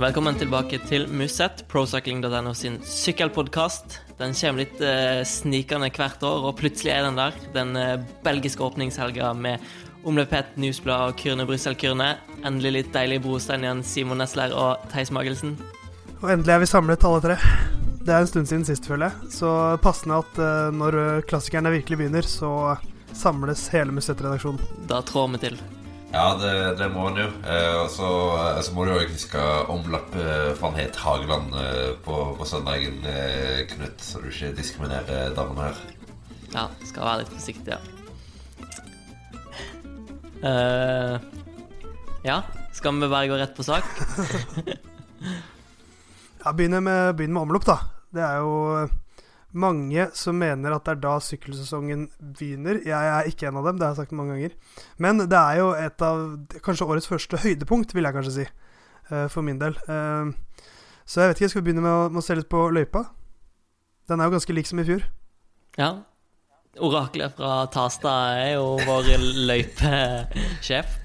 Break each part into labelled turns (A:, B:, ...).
A: Velkommen tilbake til Musset, procycling.no sin sykkelpodkast. Den kommer litt eh, snikende hvert år, og plutselig er den der. Den eh, belgiske åpningshelga med omløpet Newsblad og Kyrne Brussel-Kyrne. Endelig litt deilig brostein igjen, Simon Nesler og Theis Magelsen.
B: Og endelig er vi samlet, alle tre. Det er en stund siden sist, føler jeg. Så passende at eh, når klassikerne virkelig begynner, så samles hele Musett-redaksjonen.
A: Da trår vi til.
C: Ja, det, det må han jo. Eh, og så, eh, så, må du jo huske omlappe van Het Hageland eh, på, på, søndagen, eh, Knut, så du ikke diskriminerer damene her.
A: Ja, skal være litt forsiktig, ja. Uh, ja, skal vi bare gå rett på sak?
B: ja, begynne med, begynne med omlopp, da. Det er jo mange som mener at det er da sykkelsesongen begynner. Jeg er ikke en av dem, det har jeg sagt mange ganger. Men det er jo et av kanskje årets første høydepunkt, vil jeg kanskje si. Uh, for min del. Uh, så jeg vet ikke, skal vi begynne med å, med å, se litt på løypa? Den er jo ganske lik som i fjor.
A: Ja. Oraklet fra Tasta er jo vår løypesjef.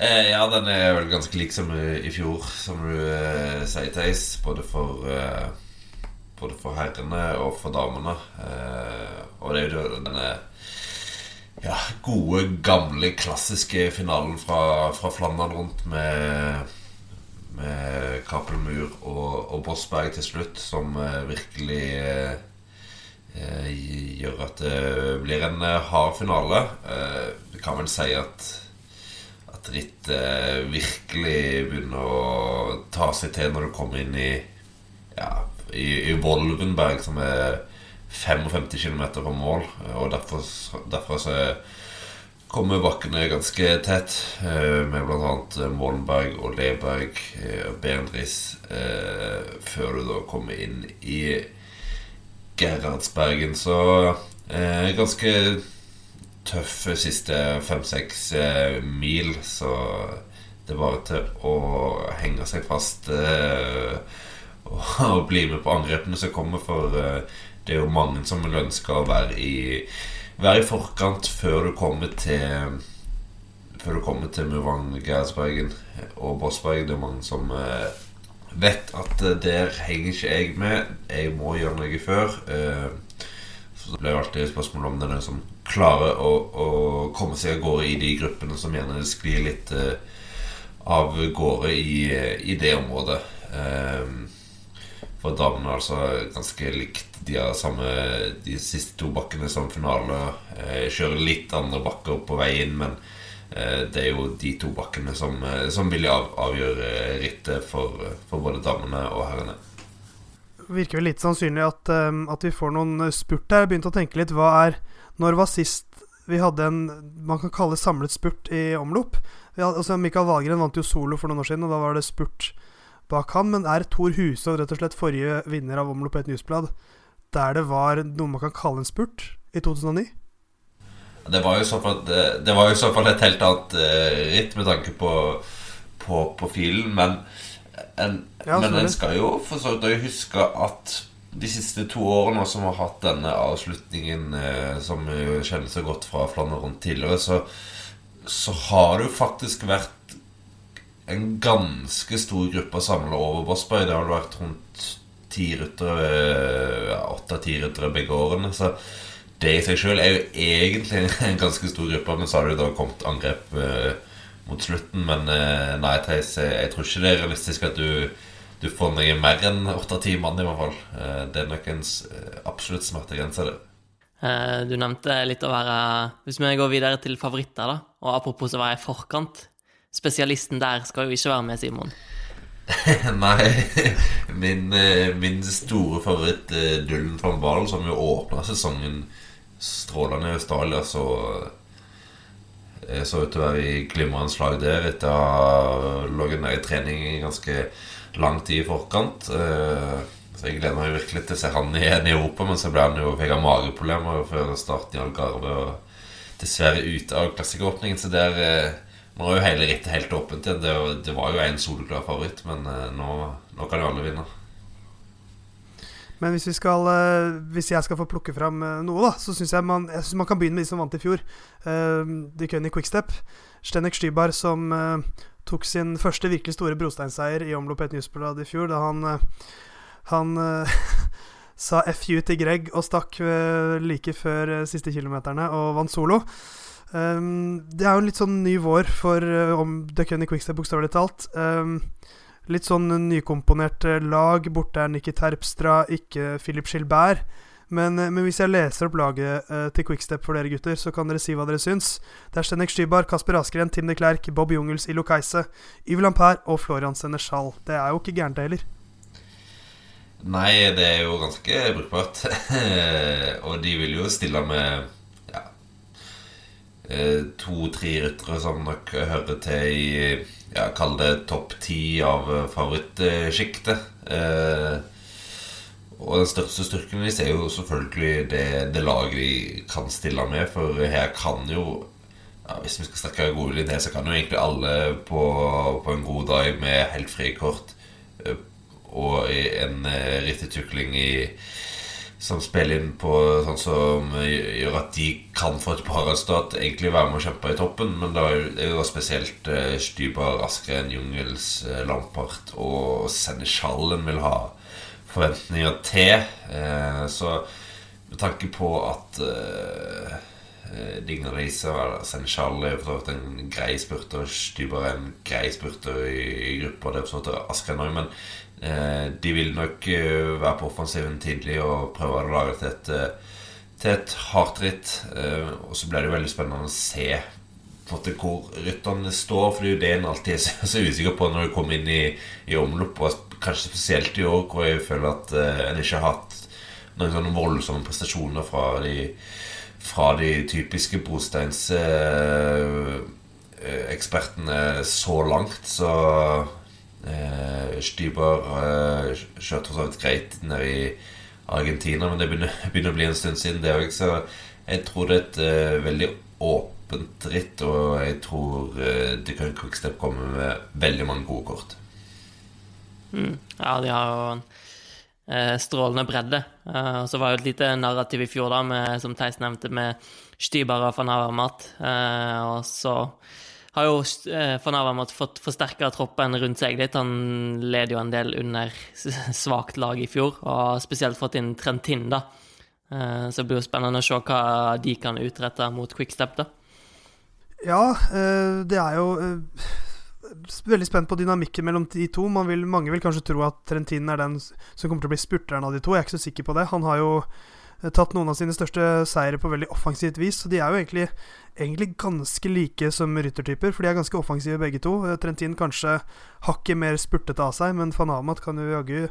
C: Eh, ja, den er vel ganske lik som i fjor, som du eh, sier, Theis. Både for eh, både for herrene og for damene. Eh, og det er jo denne ja, gode, gamle, klassiske finalen fra, fra Flandern rundt med, med Kapelmur og, og Bossberg til slutt, som eh, virkelig eh, gjør at det blir en eh, hard finale. Eh, vi kan vel si at at rittet virkelig begynner å ta seg til når du kommer inn i ja, i, i Volvenberg, som er 55 km fra mål. Og derfor, derfor så kommer bakkene ganske tett, eh, med bl.a. Wolvenberg og Leberg eh, og Berendris, eh, før du da kommer inn i Gerhardsbergen. Så ganske tøffe siste fem-seks mil, så det er bare til å henge seg fast. Eh, å bli med på angrepene som kommer. For eh, det er jo mange som vil ønske å være i, være i forkant før du kommer til Før du kommer til Murvang, Gersbergen og Bossberg. Det er mange som eh, vet at eh, der henger ikke jeg med. Jeg må gjøre noe før. Så det blir alltid spørsmål om det er som klarer å, å, komme seg av gårde i de gruppene som gjerne sklir litt av gårde i, i det området. Um, for damene er altså ganske likt. De har samme de siste to bakkene som finale. Eh, kjører litt andre bakker på vei inn, men eh, det er jo de to bakkene som, eh, som vil av, avgjøre rittet for, for, både damene og herrene.
B: Virker vel litt sannsynlig at, at vi får noen spurt her. Begynte å tenke litt hva er Når var sist vi hadde en man kan kalle samlet spurt i omlopp? Hadde, altså Mikael Valgren vant jo solo for noen år siden, og da var det spurt bak han, men er Thor Hushovd rett og slett forrige vinner av Omlopp et newsblad, der det var noe man kan kalle en spurt, i 2009?
C: Det var jo i så fall, det, det var jo i så fall et helt annet uh, ritt med tanke på, på, på filen, men en, ja, men en skal jo for så vidt huske at de siste to årene som har hatt denne avslutningen, eh, som kjennes så godt fra Flandern rundt tidligere, så, så har det jo faktisk vært en ganske stor gruppe samla over Bossberg. Det har vel vært rundt ti ryttere, åtte-ti ryttere begge årene. Så det i seg sjøl er jo egentlig en ganske stor gruppe. Men så har det jo da kommet angrep eh, mot slutten. Men eh, nei, Theis, jeg tror ikke det er realistisk at du, du får noe mer enn åtte-ti mann, i hvert fall. Eh, det er nok en absolutt smertegrense, det.
A: Du nevnte litt å være Hvis vi går videre til favoritter, da, og apropos å være i forkant spesialisten der skal jo ikke være med, Simon.
C: Nei. Min, eh, min store favoritt, eh, Dullen van Balen, som jo åpna sesongen strålende i Australia, så jeg så ut til å være i glimrende slag der etter å ha ligget nede i trening i ganske lang tid i forkant. Eh, så jeg gleder meg virkelig til å se han igjen i Europa, men så ble han jo fikk mageproblemer før starten i Algarve. Og dessverre ute av klassikeråpningen, så der nå er jo hele rittet helt åpent igjen. Det, det, var jo en soleklar favoritt, men uh, nå, nå, kan jo alle vinne.
B: Men hvis, vi skal, uh, hvis jeg skal få plukke fram uh, noe, da, så syns jeg, man, jeg synes man kan begynne med de som vant i fjor. Uh, de kunne i Quickstep. Stenek Stybar som tok sin første virkelig store brosteinseier i omlopp et newsblad i fjor, da han, eh, han uh, sa FU til Greg og stakk uh, like før uh, siste kilometerne og vant solo. Um, det er jo en litt sånn ny vår for om The Cunny Quickstep, bokstavelig talt. Um, litt sånn nykomponert lag. Borte er Nikki Terpstra, ikke Philip Gilbert. Men, men, hvis jeg leser opp laget uh, til Quickstep for dere gutter, så kan dere si hva dere syns. Det er Stenek Stybar, Kasper Askren, Tim de Klerk, Bob Jungels, Ilo Keise, Yves Lampert og Florian Seneschal. Det er jo ikke gærent, det heller.
C: Nei, det er jo ganske brukbart. og de vil jo stille med eh, to-tre ryttere som nok hører til i ja, Kall det topp ti av favorittsjiktet. Eh, og den største styrken deres er jo selvfølgelig det, det, laget de kan stille med. For her kan jo ja, Hvis vi skal snakke godviljen til, så kan jo egentlig alle på, på en god dag med helt frikort eh, og en riktig tukling i som spiller inn på sånn som gjør at de kan få et parastat, egentlig være med å kjempe i toppen. Men det er jo spesielt uh, Stybar, Askren, Jungels, uh, Lampart og Seneschalen vil ha forventninger til. Eh, så med tanke på at uh, Dignalisa Senchal er for så vidt en grei spurter, Stuber er en grei spurter i, i gruppa. Det er for så vidt Askren òg, men de vil nok uh, være på offensiven tidlig og prøve å lage til et, til et hardt ritt. Og så blir det veldig spennende å se hvor rytterne står, for det er jo det en alltid er så, usikker på når du kommer inn i, i omlopp. Og kanskje spesielt i år, hvor jeg føler at en ikke har hatt noen sånne voldsomme prestasjoner fra de, fra de typiske brosteinsekspertene så langt. Så uh, Styber eh, kjørte for så vidt greit nede i Argentina, men det begynner, begynner, å bli en stund siden, det òg. Så jeg tror det er et eh, veldig åpent ritt, og jeg tror det kan Quickstep kommer med veldig mange gode kort.
A: Mm. Ja, de har jo en eh, strålende bredde. Eh, så var jo et lite narrativ i fjor, da, med, som Theis nevnte, med Stybar og van Havermat. Eh, og så har jo eh, van fått forsterka troppen rundt seg litt. Han led jo en del under svakt lag i fjor, og spesielt fått inn Trentin, da. Eh, så det blir jo spennende å se hva de kan utrette mot Quickstep, da.
B: Ja, eh, det er jo veldig spent på dynamikken mellom de to. Vil, mange vil kanskje tro at Trentin er den som kommer til å bli spurteren av de to. Jeg er ikke så sikker på det. Han har jo tatt noen av sine største seire på veldig offensivt vis. Så de er jo egentlig, egentlig ganske like som ryttertyper, for de er ganske offensive begge to. Eh, Trentin kanskje hakket mer spurtete av seg, men van Amat kan jo jaggu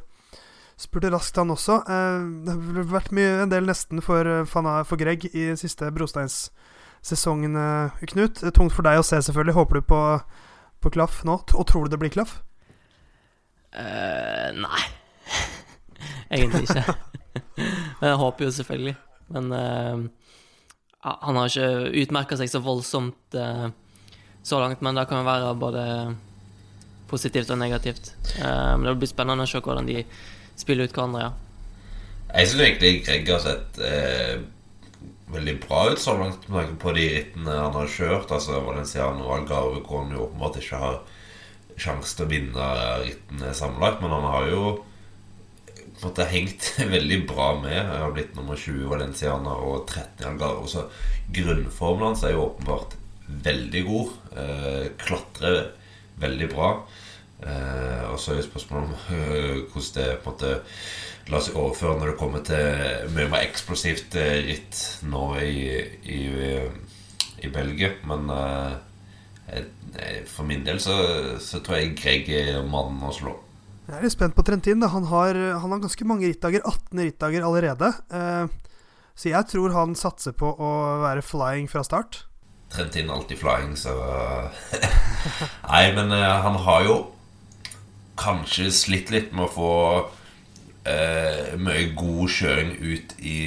B: spurte raskt, han også. Eh, det har vært mye, en del nesten for, for Greg i siste brosteinssesongen, Knut. Tungt for deg å se, selvfølgelig. Håper du på på klaff nå? Og tror du det blir klaff?
A: Uh, nei. Egentlig ikke. Men jeg håper jo selvfølgelig. Men uh, han har ikke utmerka seg så voldsomt uh, så langt, men det kan jo være både positivt og negativt. men det blir spennende å se hvordan de spiller ut hverandre, ja.
C: Jeg syns egentlig Greg har sett veldig bra ut så langt med tanke på de rittene han har kjørt. Altså Valenciano og Algarve kan jo åpenbart ikke har sjanse til å vinne rittene sammenlagt. Men han har jo på en måte hengt veldig bra med. Jeg har blitt nummer 20 i Valenciana og 13 i Algarve. Så grunnformen hans er jo åpenbart veldig god. Eh, klatrer veldig bra. Eh, og så er spørsmålet om øh, hvordan det på en måte la seg overføre når det kommer til mye mer eksplosivt eh, ritt nå i, i, i Belgia. Men eh, for min del så, så, tror jeg Greg er mannen å slå.
B: Jeg er litt spent på Trentin. Han har, han har, ganske mange rittdager. 18 rittdager allerede. Eh, så jeg tror han satser på å være flying fra start.
C: Trentin alltid flying, så Nei, men eh, han har jo kanskje slitt litt med å få eh, mye god kjøring ut i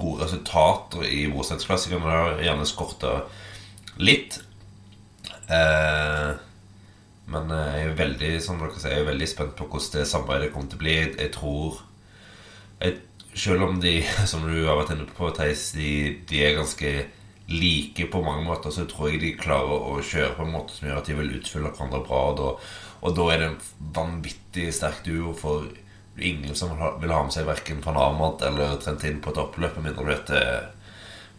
C: gode resultater i Brosteinsklassikeren. Det har gjerne skorta litt. Eh, men jeg er veldig som dere sier, jeg er veldig spent på hvordan det samarbeidet kommer til å bli. Jeg tror jeg, Selv om de, som du har vært inne på, Theis, de, de, er ganske like på mange måter, så tror jeg de klarer å kjøre på en måte som gjør at de vil utfylle hverandre bra. Og da, og da er det en vanvittig sterk duo, for ingen som vil ha med seg verken van Armand eller Trentin på et oppløp, med mindre du heter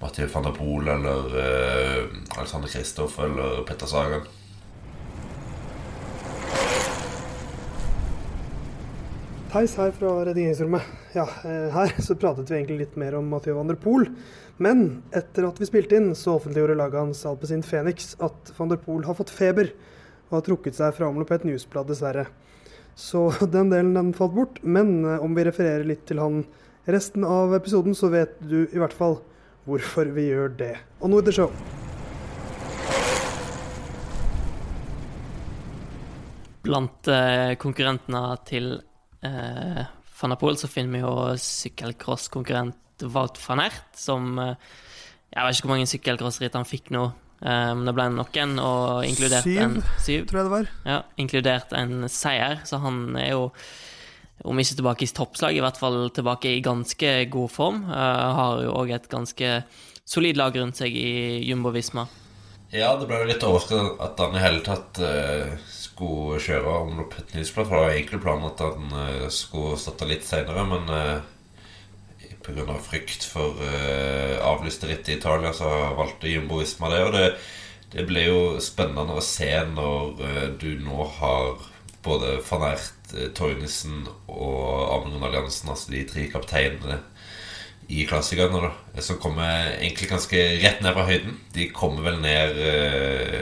C: Mathieu van der Poel eller uh, Alexander Kristoff eller Petter Sagan.
B: Theis her fra redigeringsrommet. Ja, eh, her så pratet vi egentlig litt mer om Mathieu van der Poel. Men etter at vi spilte inn, så offentliggjorde laget hans Alpezin Phoenix at van der Poel har fått feber og har trukket seg fra Omlopet Newsblad, dessverre. Så den delen den falt bort. Men eh, om vi refererer litt til han resten av episoden, så vet du i hvert fall hvorfor vi gjør det. Og nå etter show.
A: Blant eh, konkurrentene til eh, van Apol, så finner vi jo sykkelcrosskonkurrent Wout van Ert, som eh, Jeg vet ikke hvor mange sykkelcrossritt han fikk nå, men det ble noen, og inkludert
B: Syv,
A: en syv.
B: tror jeg det var.
A: Ja, inkludert en seier, så han er jo om ikke tilbake i toppslag, i hvert fall tilbake i ganske god form. Uh, har jo òg et ganske solid lag rundt seg i Jumbo Visma.
C: Ja, det ble jo litt overraskende at han i hele tatt uh, skulle kjøre om et newsblad. For det var egentlig planen at han uh, skulle starte litt seinere, men uh, pga. frykt for uh, avlyste ritt i Italia, så valgte Jumbo Visma det. Og det, det ble jo spennende å se når du nå har både Fanert, Tornissen og Amund Alliansen, altså de tre kapteinene i klassikerne, da, som kommer egentlig ganske rett ned fra høyden. De kommer vel ned eh,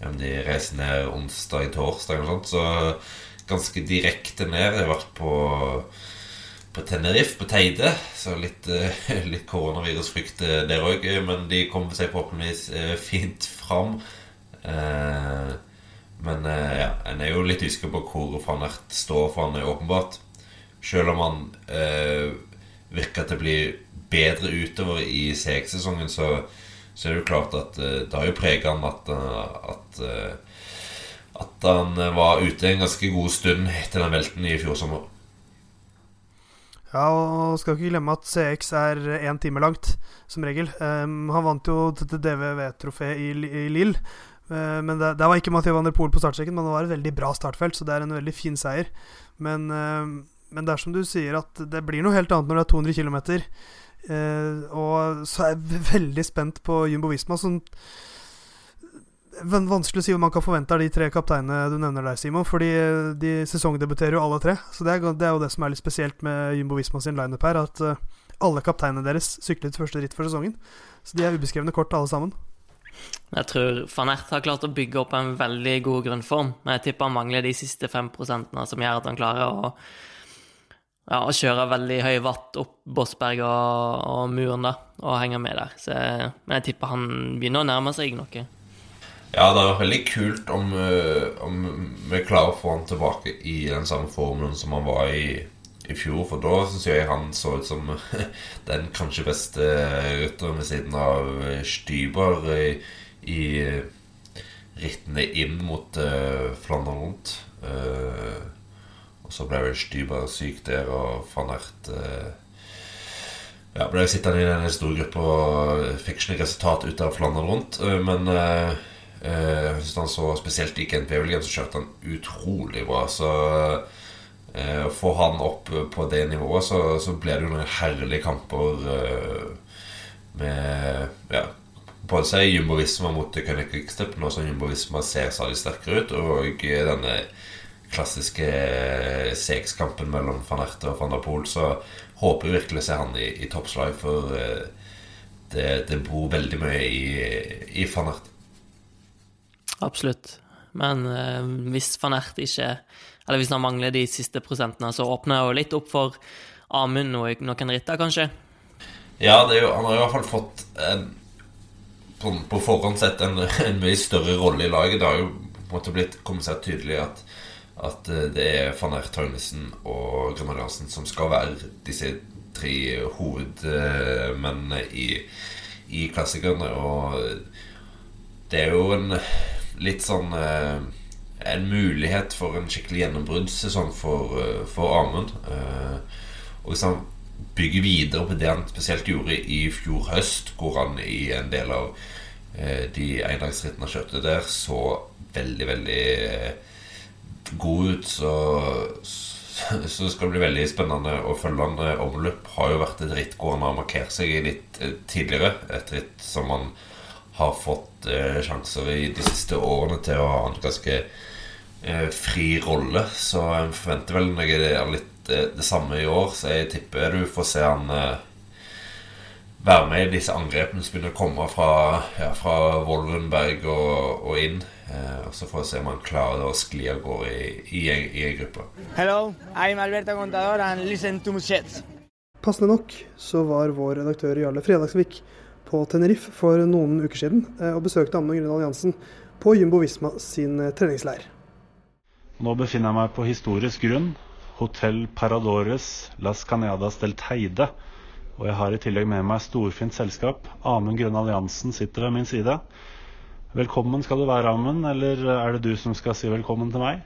C: ja, De reiser ned onsdag til torsdag eller noe sånt, så ganske direkte ned. Jeg har vært på, på Tenerife, på Teide, så litt, eh, litt koronavirusfrykt eh, der òg. Men de kommer seg forhåpentligvis fint fram. Men ja, en er jo litt usikker på hvor van Ert står, for han er åpenbart Selv om han virker til å bli bedre utover i CX-sesongen, så, så, er det jo klart at uh, det har jo prega han at, uh, at, uh, at han var ute en ganske god stund etter den velten i fjor sommer.
B: Ja, og skal ikke glemme at CX er én time langt, som regel. Um, han vant jo dette DVV-trofeet i, i Lille. Uh, men det, det, var ikke Mathieu van der Poel på startstreken, men det var et veldig bra startfelt, så det er en veldig fin seier. Men uh, men det er som du sier, at det blir noe helt annet når det er 200 km. Eh, og så er jeg veldig spent på Jumbo Visma. Sånn, vanskelig å si hva man kan forvente av de tre kapteinene du nevner der, Simon. Fordi de sesongdebuterer jo alle tre. Så det er, det er, jo det som er litt spesielt med Jumbo Visma sin lineup her. At uh, alle kapteinene deres syklet første ritt for sesongen. Så de er ubeskrevne kort, alle sammen.
A: Jeg tror van Ert har klart å bygge opp en veldig god grunnform. Men jeg tipper han mangler de siste 5 prosentene som gjør at han klarer å ja, og kjøre veldig høy watt opp Bossberg og, og muren da, og henge med der. Så, men jeg tipper han begynner å nærme seg noe.
C: Ja, det er veldig kult om, eh, om vi klarer å få han tilbake i den samme formelen som han var i i fjor, for da syns jeg han så ut som den kanskje beste rytteren ved siden av Styber i, i rittene inn mot uh, Flandern rundt. Uh, og så ble vel Styber syk der, og van Ert eh, ja, ble sittende i den store gruppa og fikk ikke resultat ut av Flandern rundt. Eh, men eh, eh, jeg syns han så spesielt i Kent Bevelgen, så kjørte han utrolig bra. Så eh, å få han opp på det nivået, så, så ble det jo noen herlige kamper eh, med ja, både si Jumbo Visma mot König Quickstep, nå som Jumbo Visma ser stadig sterkere ut, og denne klassiske eh, sekskampen mellom van Erte og van der Poel, så håper jeg virkelig å se han i, i toppslag, for eh, det, det, bor veldig mye i, i van Erte.
A: Absolutt. Men eh, hvis van Erte ikke Eller hvis han mangler de siste prosentene, så åpner jeg jo litt opp for Amund og noen ritter, kanskje?
C: Ja, jo, han har i hvert fall fått en, på, på forhånd sett en, en, mye større rolle i laget. Det har jo på en måte blitt kommunisert tydelig at at eh, det er van Ert Tønnesen og Gunnar Jansen som skal være disse tre hovedmennene i, i klassikerne. Og det er jo en litt sånn eh, En mulighet for en skikkelig gjennombruddssesong for, eh, for Amund. Og hvis han bygger videre på det han spesielt gjorde i fjor høst, hvor han i en del av de endagsrittene han kjørte der, så veldig, veldig god ut. Så, så skal det bli veldig spennende å følge han. Omløp har jo vært et ritt hvor han har markert seg litt tidligere. Et ritt som han har fått eh, sjanser i de siste årene til å ha en ganske eh, fri rolle. Så jeg forventer vel noe litt eh, det samme i år. Så jeg tipper du får se han eh, være med i disse angrepene som begynner å komme fra, ja, fra Wolvenberg og, og inn. Eh, og så får vi se om han klarer å skli av gårde i, i, i en gruppe.
D: Hello, I'm Alberto Contador and listen to Muschets.
B: Passende nok så var vår redaktør Jarle Fredagsvik på Tenerife for noen uker siden eh, og besøkte Amund Grønn Alliansen på Jumbo Visma sin eh, treningsleir.
E: Nå befinner jeg meg på historisk grunn. Hotell Paradores Las Caneadas del Teide. Og jeg har i tillegg med meg storfint selskap. Amund Grønn Alliansen sitter ved min side. Velkommen skal du være, Amund. Eller er det du som skal si velkommen til meg?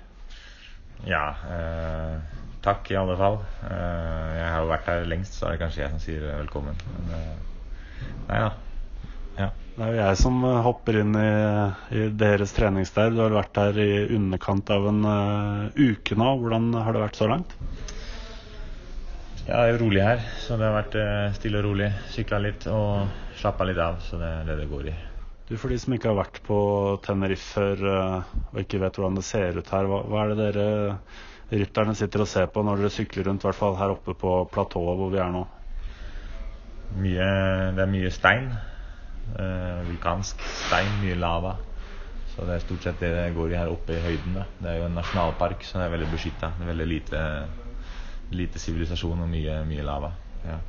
F: Ja, eh, takk i alle fall. Eh, jeg har jo vært her lengst, så er det kanskje jeg som sier velkommen. Men, eh, Nei da. Ja.
E: Det er jo jeg som eh, hopper inn i, i deres treningsleir. Du har vært her i underkant av en uh, uke nå. Hvordan har det vært så langt?
F: Ja, det er jo rolig her, så det har vært uh, stille og rolig. Sykla litt og slappa litt av, så det er det det går i.
E: Du, For de som ikke har vært på Tenerife før uh, og ikke vet hvordan det ser ut her, hva, hva er det dere rytterne sitter og ser på når dere sykler rundt, i hvert fall her oppe på platået hvor vi er nå?
F: Mye, det er mye stein. Uh, vulkansk stein, mye lava. Så det er stort sett det det går i her oppe i høyden. Da. Det er jo en nasjonalpark, så det er veldig beskytta. Veldig lite sivilisasjon og mye, mye lava. Ja.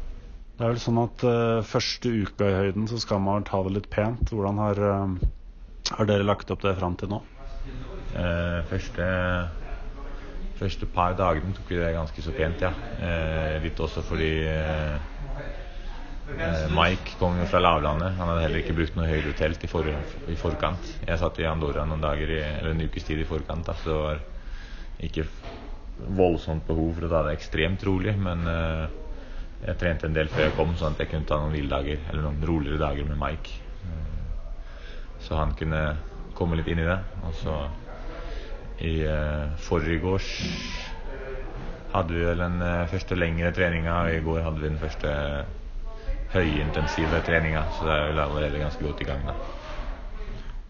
E: Det er vel sånn at uh, første uka i høyden så skal man ta det litt pent. Hvordan har, uh, har dere lagt opp det fram til nå?
F: Uh, første, første par dagene tok vi det ganske så pent, ja. litt også fordi Mike kom jo fra lavlandet. Han hadde heller ikke brukt noe høyere telt i, for, i, forkant. Jeg satt i Andorra noen dager i, eller en ukes tid i forkant, da, så det var ikke voldsomt behov for å ta det ekstremt rolig. Men jeg trente en del før jeg kom, sånn at jeg kunne ta noen hviledager eller noen roligere dager med Mike. Uh, så han kunne komme litt inn i det. Og så i uh, forgårs hadde vi vel den første lengre treninga, og i går hadde vi den første høyintensive treninga, Så det er vel allerede ganske godt i gang. da.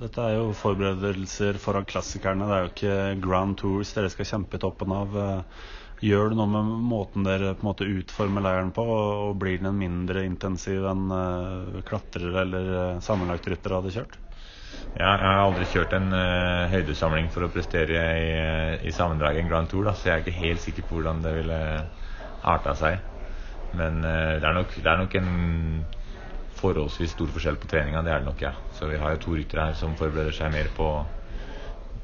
E: Dette er jo forberedelser foran klassikerne. Det er jo ikke Grand Tours dere skal kjempe i toppen av. Gjør det noe med måten dere på en måte utformer leiren på? Og blir den mindre intensiv enn uh, klatrere eller uh, sammenlagtryttere hadde kjørt?
F: Ja, jeg har aldri kjørt en uh, høydesamling for å prestere i, i sammendraget en Grand Tour, da, så jeg er ikke helt sikker på hvordan det ville arta seg. Men uh, det er, nok, det er nok en forholdsvis stor forskjell på treninga. Det er det nok, ja. Så vi har jo to ryttere her som forbereder seg mer på,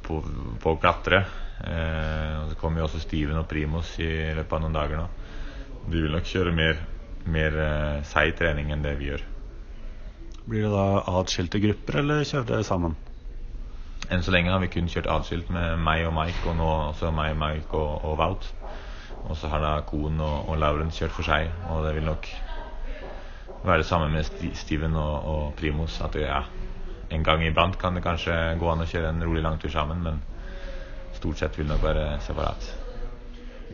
F: på, på å klatre. Eh, og så kommer jo også Steven og Primus i løpet av noen dager nå. De vil nok kjøre mer, mer eh, seig trening enn det vi gjør.
E: Blir det da atskilte grupper, eller kjører dere sammen?
F: Enn så lenge har vi kun kjørt atskilt med meg og Mike, og nå også meg, Mike og, og Wout. Og så har da Kohn og, og Lauren kjørt for seg, og det vil nok være det samme med Steven og, og Primus. At det, ja, en gang iblant kan det kanskje gå an å kjøre en rolig langtur sammen, men stort sett vil det nok være separat.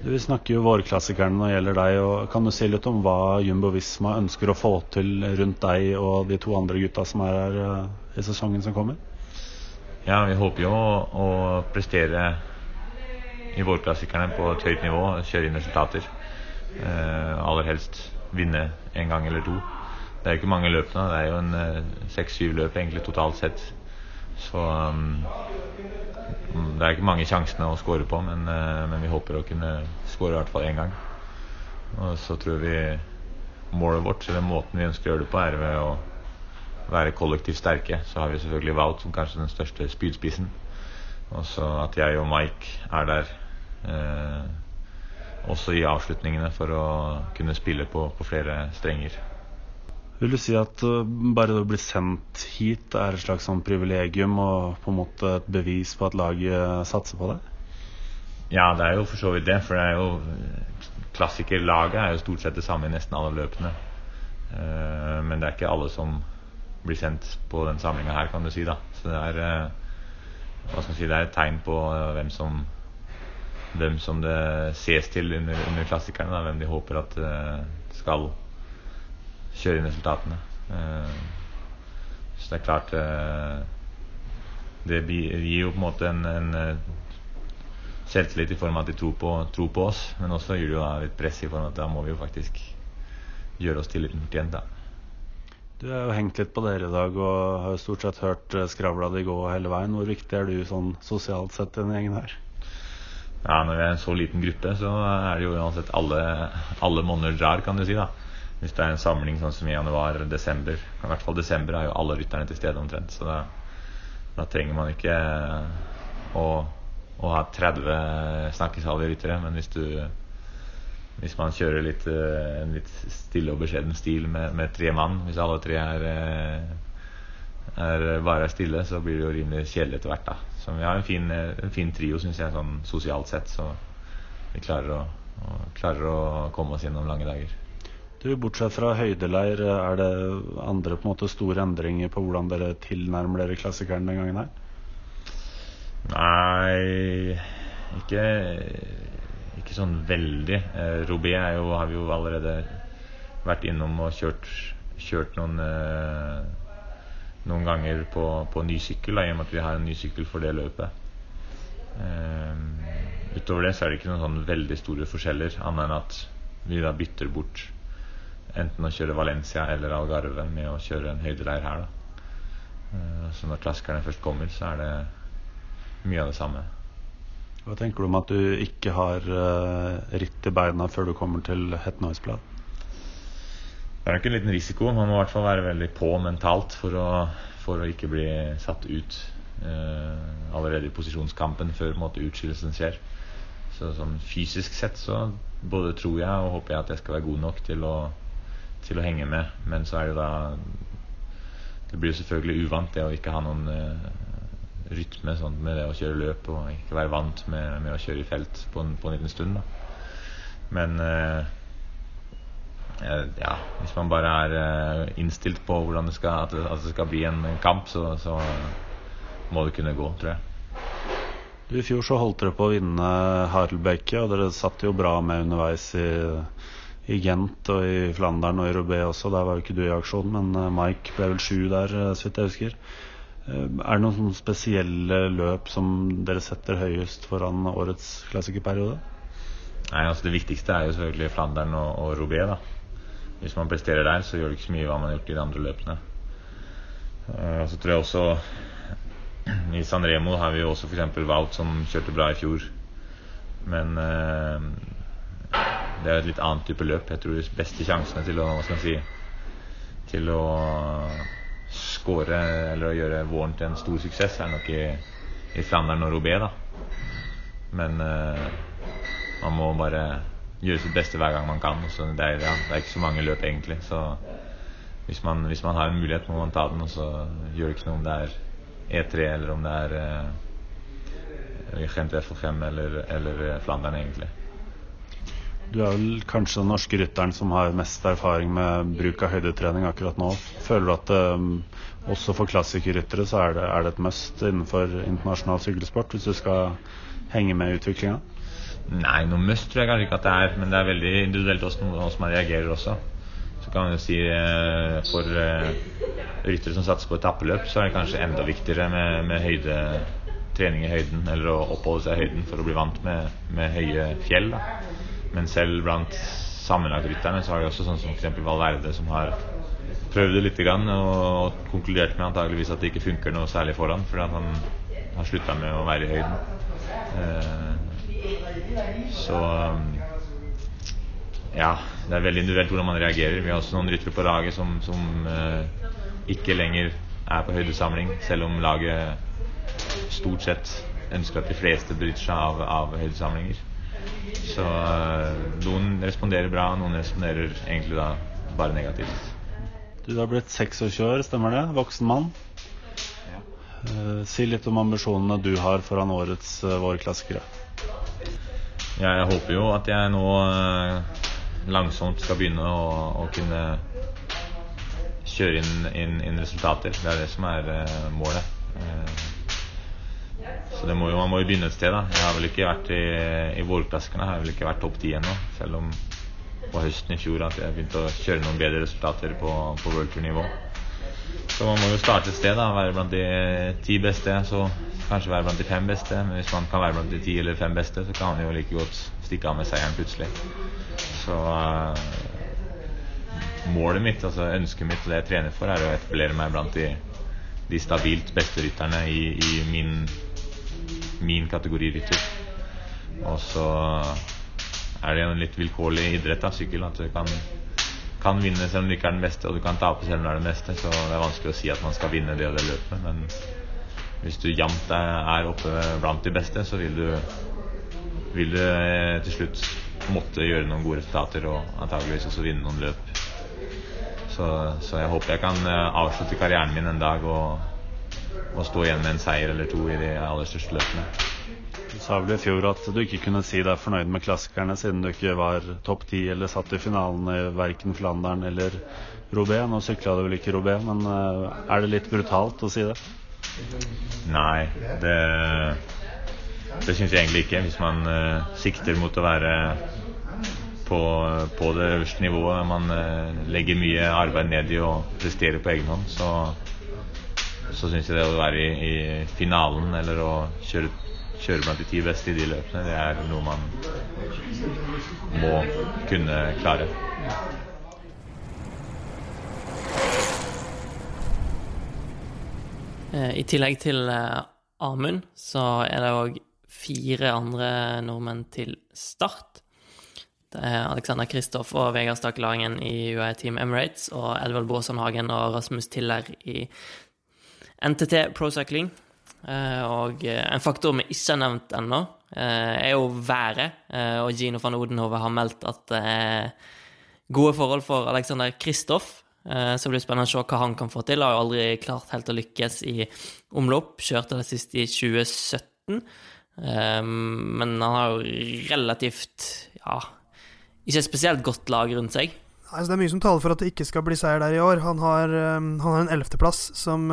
E: Du snakker jo vårklassikerne når det gjelder deg. og Kan du si litt om hva Jumbo Visma ønsker å få til rundt deg og de to andre gutta som er her eh, i sesongen som kommer?
F: Ja, vi håper jo å, å prestere i vårklassikerne på et høyt nivå, kjøre inn resultater. Eh, aller helst vinne en gang eller to. Det er jo ikke mange løpene. Det er jo en eh, seks-syv løp egentlig totalt sett. Så um, det er ikke mange sjansene å score på, men, uh, men, vi håper å kunne score i hvert fall én gang. Og så tror vi målet vårt, eller måten vi ønsker å gjøre det på, er ved å være kollektivt sterke. Så har vi selvfølgelig Wout som kanskje den største spydspissen. Og så at jeg og Mike er der Eh, også i avslutningene for å kunne spille på, på flere strenger.
E: Vil du si at uh, bare det å bli sendt hit er et slags sånn privilegium og på en måte et bevis på at laget satser på det?
F: Ja, det er jo for så vidt det. For det er jo klassikerlaget er jo stort sett det samme i nesten alle løpene. Uh, men det er ikke alle som blir sendt på den samlinga her, kan du si. da Så det er, hva skal si, det er et tegn på hvem som hvem som det ses til under, under klassikerne. Da, hvem de håper at skal kjøre inn resultatene. så det er klart Det gir jo på en måte en, en selvtillit i form av at de tror på, tror på, oss, men også gir det jo litt press i form av at da må vi jo faktisk gjøre oss tilliten fortjent. da.
E: Du har jo hengt litt på dere i dag og har stort sett hørt eh, skravla di gå hele veien. Hvor viktig er du sånn sosialt sett i denne gjengen her?
F: Ja, Når vi er en så liten gruppe, så er det jo uansett alle, alle monner drar, kan du si. da. Hvis det er en samling sånn som i januar-desember, i hvert fall desember er jo alle rytterne til stede omtrent. Så da, da trenger man ikke å å ha 30 snakkesalige ryttere. Men hvis, du, hvis man kjører litt, eh, en litt stille og beskjeden stil med, med tre mann, hvis alle tre er, eh, er bare er stille, så blir det jo rimelig kjedelig etter hvert. da Så vi har en fin, en fin trio, syns jeg, sånn sosialt sett. Så vi klarer å, å, klarer å komme oss gjennom lange dager.
E: Du, Bortsett fra høydeleir, er det andre på en måte store endringer på hvordan dere tilnærmer dere klassikeren den gangen her?
F: Nei ikke, ikke sånn veldig. Eh, Robé har vi jo allerede vært innom og kjørt, kjørt noen, eh, noen ganger på, på ny sykkel, i og med at vi har en ny sykkel for det løpet. Uh, utover det så er det ikke noen sånn veldig store forskjeller, annet enn at vi da bytter bort enten å kjøre Valencia eller Algarve med å kjøre en høydeleir her. Da. Uh, så når klaskerne først kommer, så er det mye av det samme.
E: Hva tenker du om at du ikke har uh, ritt i beina før du kommer til Het Noise-blad?
F: Det er nok en liten risiko. Man må i hvert fall være veldig på mentalt for å, for å ikke bli satt ut uh, allerede i posisjonskampen før måte, utskillelsen skjer. Så sånn fysisk sett så både tror jeg og håper jeg at jeg skal være god nok til å, til å henge med. Men så er det da Det blir jo selvfølgelig uvant det å ikke ha noen uh, rytme sånn, med det å kjøre løp og ikke være vant med, med å kjøre i felt på en, på en liten stund. Da. Men eh, ja, hvis man bare er eh, innstilt på hvordan det skal, at, det, skal bli en, kamp, så, så, må det kunne gå, tror jeg.
E: I fjor så holdt dere på å vinne Harelbeke, og dere satt jo bra med underveis i, i Gent og i Flandern og i Roubaix også. Der var jo ikke du i aksjon, men eh, Mike ble vel sju der, eh, så vidt jeg husker. Eh, er det noen spesielle løp som dere setter høyest foran årets klassikerperiode?
F: Nei, altså Det viktigste er jo selvfølgelig Flandern og, og Roubaix. da. Hvis man presterer der, så gjør det ikke så mye hva man har gjort i de andre løpene. Uh, så tror jeg også I San Remo har vi jo også f.eks. Wout som kjørte bra i fjor. Men uh, det er et litt annet type løp. Jeg tror de beste sjansene til å, hva skal si, til å skåre eller å gjøre våren til en stor suksess, er nok i, i Flandern og Robé. Da. Men uh, man må bare gjøre sitt beste hver gang man kan. Så det er, ja, det er ikke så mange løp, egentlig. Så hvis man, hvis man, har en mulighet, må man ta den. Og så gjør det ikke noe om det er E3 eller om det er uh, Gent FL5 eller, eller Flandern, egentlig.
E: Du er vel kanskje den norske rytteren som har mest erfaring med bruk av høydetrening akkurat nå. Føler du at um, også for klassikerryttere så er det, er det, et must innenfor internasjonal sykkelsport hvis du skal henge med i utviklinga?
F: Nei, noe must tror jeg kanskje ikke at det er, men det er veldig individuelt hvordan man reagerer også. Så kan man jo si eh, for eh, ryttere som satser på etappeløp, så er det kanskje enda viktigere med, med høyde, trening i høyden, eller å oppholde seg i høyden for å bli vant med, med høye fjell. Da. Men selv blant sammenlagtrytterne så har vi også sånn som f.eks. Valverde, som har prøvd det litt grann, og konkludert med antageligvis at det ikke funker noe særlig foran, fordi han har slutta med å være i høyden. Eh, så ja, det er veldig individuelt hvordan man reagerer. Vi har også noen ryttere på laget som, som eh, ikke lenger er på høydesamling, selv om laget stort sett ønsker at de fleste bryter seg av, av høydesamlinger. Så uh, noen responderer bra, noen responderer egentlig da bare negativt.
E: Du har blitt 26 år, stemmer det? Voksen mann. Ja. Uh, si litt om ambisjonene du har foran årets uh, vårklassikere.
F: Jeg håper jo at jeg nå eh, langsomt skal begynne å, å kunne kjøre inn, inn, inn, resultater. Det er det som er eh, målet. Eh, så må jo, man må jo begynne et sted. da Jeg har vel ikke vært i, i vårklasserne har jeg vel ikke vært topp ti ennå. Selv om på høsten i fjor at jeg begynte å kjøre noen bedre resultater på, på worldtour-nivå. Så man må jo starte et sted. da Være blant de ti beste. Så kanskje være blant de fem beste. Men hvis man kan være blant de ti eller fem beste, så kan man jo like godt stikke av med seieren plutselig. Så uh, målet mitt, altså ønsket mitt og det jeg trener for, er å etablere meg blant de, de stabilt beste rytterne i, i min, min kategori rytter. Og så er det en litt vilkårlig idrett, da, sykkel. At du kan, kan vinne selv om du ikke er den beste, og du kan tape selv om du er den beste. Så det er vanskelig å si at man skal vinne det og det løpet. Men hvis du jevnt er oppe blant de beste, så vil du, vil du eh, til slutt måtte gjøre noen gode resultater og antageligvis også vinne noen løp. Så, så, jeg håper jeg kan eh, avslutte karrieren min en dag og, og stå igjen med en seier eller to i de aller største løpene.
E: Sa vel i fjor at du ikke kunne si deg fornøyd med klassikerne siden du ikke var topp ti eller satt i finalen i verken Flandern eller Robé. Nå sykla du vel ikke Robé, men eh, er det litt brutalt å si det?
F: Nei, det, det syns jeg egentlig ikke. Hvis man uh, sikter mot å være på, på det øverste nivået, man uh, legger mye arbeid ned i å prestere på egen hånd, så, så syns jeg det å være i, i finalen eller å kjøre kjøre blant de ti beste i de løpene, det er noe man må kunne klare.
A: Eh, I tillegg til eh, Amund, så er det òg fire andre nordmenn til start. Det er Alexander Kristoff og Vegard Stakkelangen i UAE Team Emirates og Edvald Baason Hagen og Rasmus Tiller i NTT Pro Cycling. Eh, og eh, en faktor vi ikke har nevnt ennå, eh, er jo været. Og Gino van Odenhove har meldt at det er gode forhold for Alexander Kristoff. Så det blir spennende å se hva han kan få til. Har jo aldri klart helt å lykkes i omlopp. Kjørte det sist i 2017. Men han har jo relativt ja, ikke spesielt godt lag rundt seg.
B: Altså, det er mye som taler for at det ikke skal bli seier der i år. Han har, han har en ellevteplass som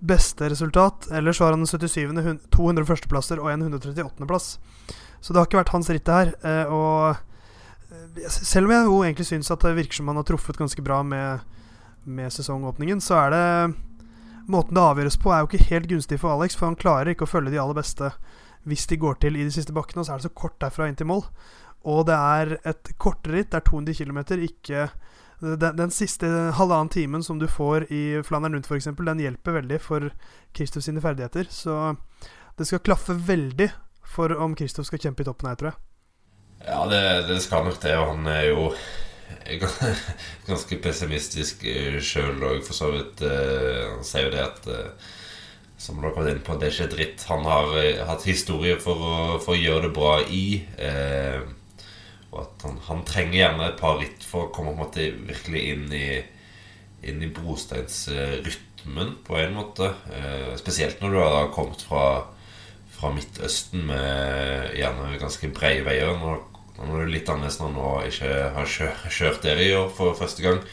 B: beste resultat. Ellers har han den 77., 200 førsteplasser og en 138.-plass. Så det har ikke vært hans ritt, det her. Eh, og eh, selv om jeg jo egentlig syns at det virker som han har truffet ganske bra med, med sesongåpningen, så er det Måten det avgjøres på, er jo ikke helt gunstig for Alex, for han klarer ikke å følge de aller beste hvis de går til i de siste bakkene, og så er det så kort derfra inn til mål. Og det er et kortere ritt, det er 200 km, ikke den, den, siste halvannen timen som du får i Flandern rundt, f.eks., den hjelper veldig for Kristoff sine ferdigheter. Så det skal klaffe veldig for om Kristoff skal kjempe i toppen her, tror jeg.
C: Ja, det, det skal nok det. Han er jo ganske pessimistisk eh, sjøl og for så vidt uh, Han sier jo det at uh, Som dere har inn på, det er ikke dritt. Han har hatt historie for å, for å, gjøre det bra i. Uh, at han, han, trenger gjerne et par ritt for å komme på en måte virkelig inn i, inn i brosteinsrytmen, på en måte. Eh, spesielt når du har kommet fra, fra Midtøsten med gjerne ganske brede veier. Nå, nå er det litt annerledes når han ikke har kjørt, kjørt der i år for første gang.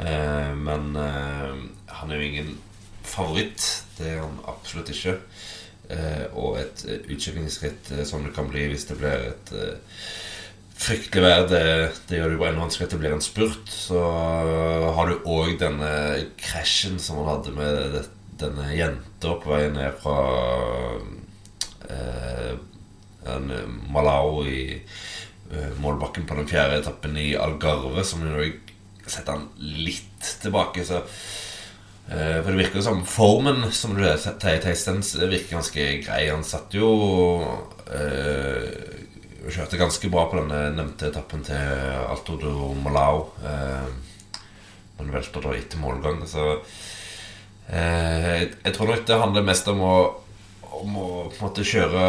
C: Eh, men eh, han er jo ingen favoritt. Det er han absolutt ikke. Eh, og et utkjøringsritt eh, som det kan bli hvis det blir et eh, fryktelig vær. Det, det, gjør det jo enda vanskeligere at det blir en spurt. Så har du òg denne krasjen som han hadde med det, denne jenta på vei ned fra eh, Malau i eh, målbakken på den fjerde etappen i Algarve, som jo setter han litt tilbake. Så For det virker jo som formen som du sier, Theistens, virker ganske grei. Han satt jo kjørte ganske bra på denne nevnte etappen til Alto do Malau. Eh, men velter da etter målgang. Så eh, jeg tror nok det handler mest om å, om å måte kjøre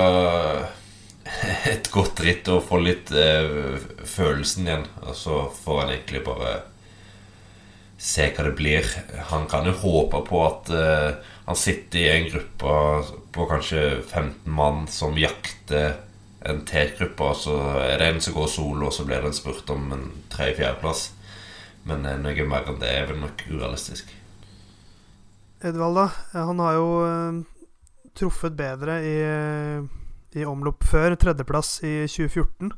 C: et godt ritt og få litt eh, følelsen igjen. Og så får han egentlig bare se hva det blir. Han kan jo håpe på at eh, han sitter i en gruppe på kanskje 15 mann som jakter en T-gruppe, og så er det en som går solo, og så blir det en spurt om en tredje-fjerdeplass. Men eh, noe mer enn det er vel nok urealistisk.
B: Edvald, da. Han har jo eh, truffet bedre i, i omlopp før. Tredjeplass i 2014.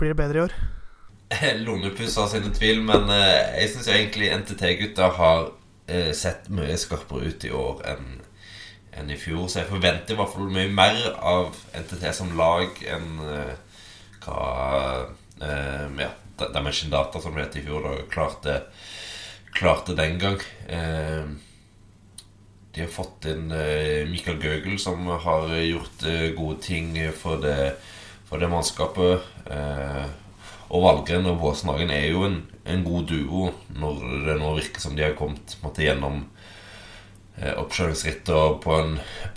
B: Blir det bedre i år?
C: Lånepuss har sine tvil, men eh, jeg syns egentlig NTT-gutta har eh, sett mye skarpere ut i år enn enn i fjor. Så jeg forventer i hvert fall mye mer av NTT som lag enn uh, hva uh, ja, Dimension Data, som det het i fjor, da, klarte, klarte den gang. Uh, de har fått inn Mikael Gøgel, som har gjort gode ting for det, for det mannskapet. Og Valgren og Våsenhagen er jo en, en, god duo når det nå virker som de har kommet måtte, gjennom eh, oppkjøringsrittet på,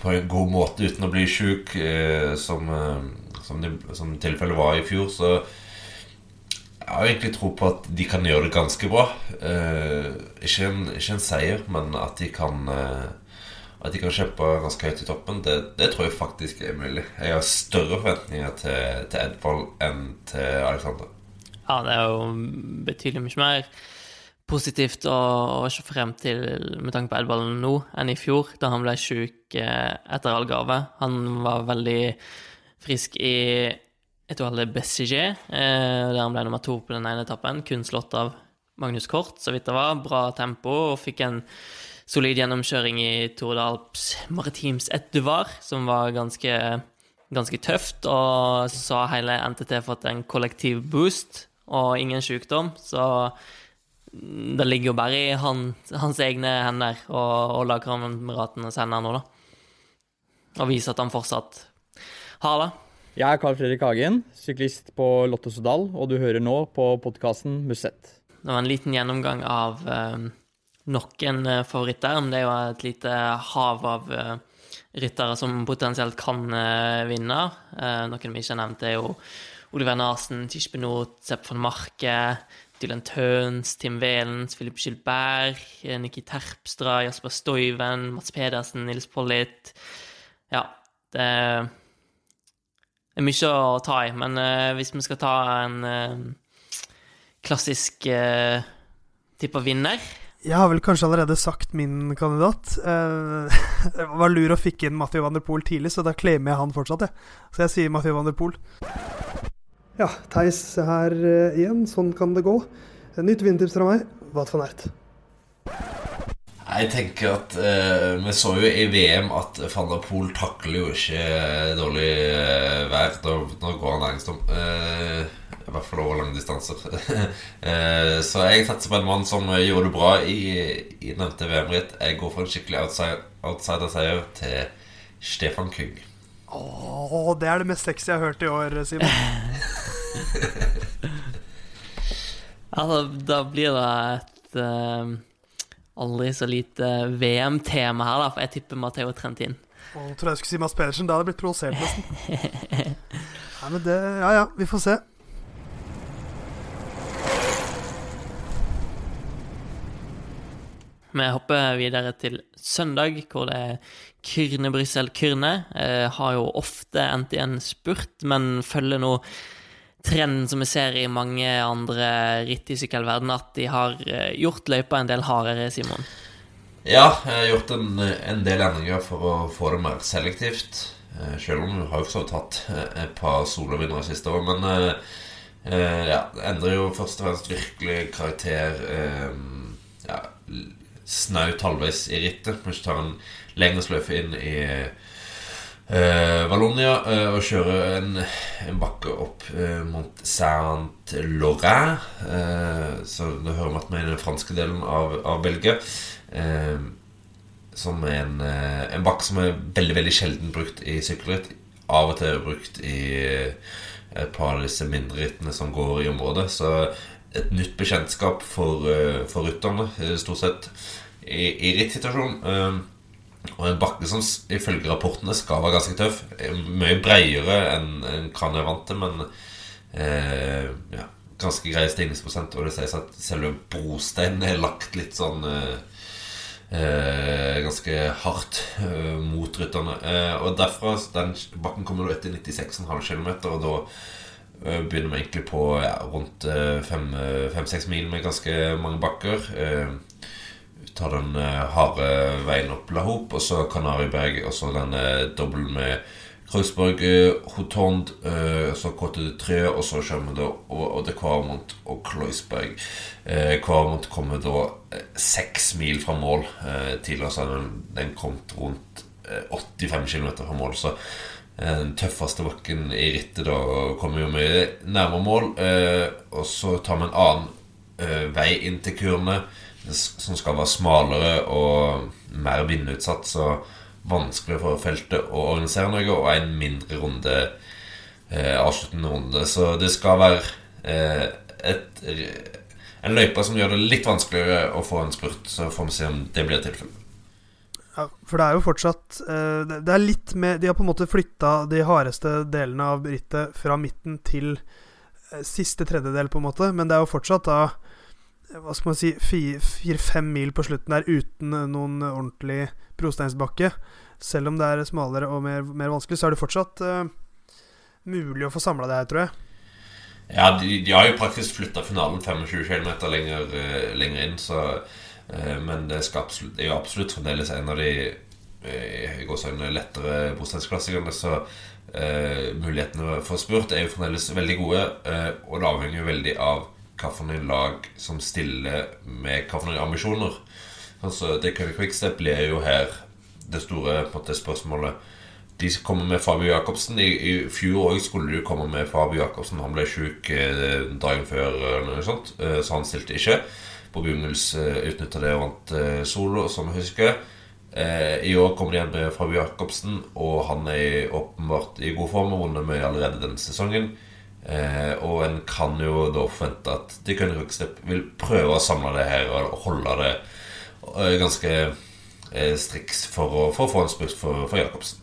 C: på, en god måte uten å bli sjuk, eh, som, eh, som, som tilfellet var i fjor. Så jeg har egentlig tro på at de kan gjøre det ganske bra. Ikke, en, ikke, en, seier, men at de kan at de kan kjempe ganske høyt i toppen, det, det, tror jeg faktisk er mulig. Jeg har større forventninger til, til Edvald enn til Alexander.
A: Ja, det er jo betydelig mye mer positivt å, å se frem til med tanke på Edvald nå enn i fjor, da han ble sjuk eh, etter allgave. Han var veldig frisk i et OL Bessiger, eh, der han ble nummer to på den ene etappen, kun slått av Magnus Kort, så vidt det var. Bra tempo, og fikk en solid gjennomkjøring i Tour de Alps Maritims Etuvar, som var ganske, ganske tøft, og så har hele NTT fått en kollektiv boost og ingen sykdom. Så det ligger jo bare i han, hans egne hender og, og lagkameratenes hender nå, da. Og vise at han fortsatt har det.
G: Jeg er Carl Fredrik Hagen, syklist på Lotto Sodal, og du hører nå på podkasten Musett.
A: Det var en liten gjennomgang av eh, noen eh, favoritter, men det er jo et lite hav av eh, ryttere som potensielt kan eh, vinne. Eh, noen vi ikke har nevnt, er jo Oliver Narsen, Tischbenot, Sepp van Marke, Dylan Tøns, Tim Velens, Philip Gilbert, Nikki Terpstra, Jasper Stoiven, Mats Pedersen, Nils Pollitt Ja, det er mye å ta i, men uh, hvis vi skal ta en uh, klassisk uh, type vinner
B: Jeg har vel kanskje allerede sagt min kandidat. Det var lur å fikk inn Mathieu van der Poel tidlig, så da claimer jeg han fortsatt, jeg. Så jeg sier Mathieu van der Poel. Ja, Theis her uh, igjen. Sånn kan det gå. Nytt vindtips fra meg. Wat van Ert.
C: Jeg tenker at eh, Vi så jo i VM at van der Poel takler jo ikke uh, dårlig eh, vær. Da, da, går han næringstom. I hvert fall over lange distanser. så jeg satser på en mann som gjorde det bra i, i nevnte VM-ritt. Jeg går for en skikkelig outsider-seier til Stefan Kyng.
B: Åh, det er det mest sexy jeg har hørt i år, Simon.
A: ja, da, da, blir det et uh, aldri så lite VM-tema her, da, for jeg tipper Matheo Trentin.
B: Åh, tror jeg skulle si Mads Pedersen. Da hadde jeg blitt provosert, nesten. Nei, men det Ja ja, vi får se.
A: Vi hopper videre til søndag, hvor det er Kyrne Brussel Kyrne. Eh, har jo ofte endt i en spurt, men følger nå trenden som vi ser i mange andre ritt i sykkelverden, at de har eh, gjort løypa en del hardere, Simon.
C: Ja, jeg har gjort en, en del endringer for å få det mer selektivt. Eh, selv om vi har jo så tatt eh, et par solovinnere siste år. Men eh, eh, ja, det endrer jo først og fremst virkelig karakter ja, snaut halvveis i rittet. Vi tar en lengre sløyfe inn i uh, Valonia eh, og kjører en, en bakke opp eh, mot Saint-Laurent. så da hører vi at vi er i den franske delen av, av Belgia. som er en, en bakke som er veldig veldig sjelden brukt i sykkelritt. Av og til brukt i et par av disse mindre som går i området. Så et nytt bekjentskap for, for rytterne, stort sett, i, i rittsituasjonen. Og en bakke som ifølge rapportene skal være ganske tøff. Mye bredere enn en Kran er vant til, men eh, ja, ganske grei stigningsprosent. Og det sies at selve brosteinen er lagt litt sånn eh, eh, ganske hardt eh, mot rytterne. Eh, og derfra Den bakken kommer etter 96,5 km, og da eh, begynner vi egentlig på ja, rundt fem-seks mil med ganske mange bakker. Vi tar den harde veien opp La Hop, og så Kanariberg, og så den dobbelen med Kreuzberg, Hotond, så KT3, og så kommer det over Kvarmont og Kloisberg. Kvarmont kommer da seks mil fra mål. Tidligere så hadde den kommet rundt 85 km fra mål. Så den tøffeste bakken i rittet da kommer jo mye nærmere mål. Og så tar vi en annen vei inn til kurene, som skal være smalere og mer vindutsatt. Så vanskelig for feltet å organisere noe, og en mindre runde eh, avsluttende runde. Så det skal være eh, et, en løype som gjør det litt vanskeligere å få en spurt. Så får vi se om det blir tilfellet.
B: Ja, for det er jo fortsatt eh, Det er litt med De har på en måte flytta de hardeste delene av rittet fra midten til eh, siste tredjedel, på en måte. Men det er jo fortsatt da hva skal man si fire-fem mil på slutten der uten noen ordentlig brosteinsbakke. Selv om det er smalere og mer, mer vanskelig, så er det fortsatt uh, mulig å få samla det her, tror jeg.
C: Ja, de, de har jo praktisk flytta finalen 25 km lenger, uh, lenger, inn, så uh, Men det, absolutt, det, er jo absolutt fremdeles en av de lettere brosteinsklassikerne, så mulighetene for spurt er jo fremdeles veldig gode, og det avhenger jo veldig av hvilke lag som stiller med hvilke ambisjoner. Altså, Køyre Quickstep blir jo her det store måte, spørsmålet. De kommer med Fabio Jacobsen. I, i fjor òg skulle de komme med Fabio Jacobsen. Han ble sjuk eh, dagen før, eller noe sånt, eh, så han stilte ikke. Bobjungels eh, utnytta det og vant solo, som jeg husker. I år kommer de igjen med Fabio Jacobsen, og han er åpenbart i god form og vunnet med allerede denne sesongen. Eh, og en kan jo da forvente at De kan vil prøve å samle det her og holde det eh, ganske eh, striks for å, for å, få en spurt for, for Jacobsen.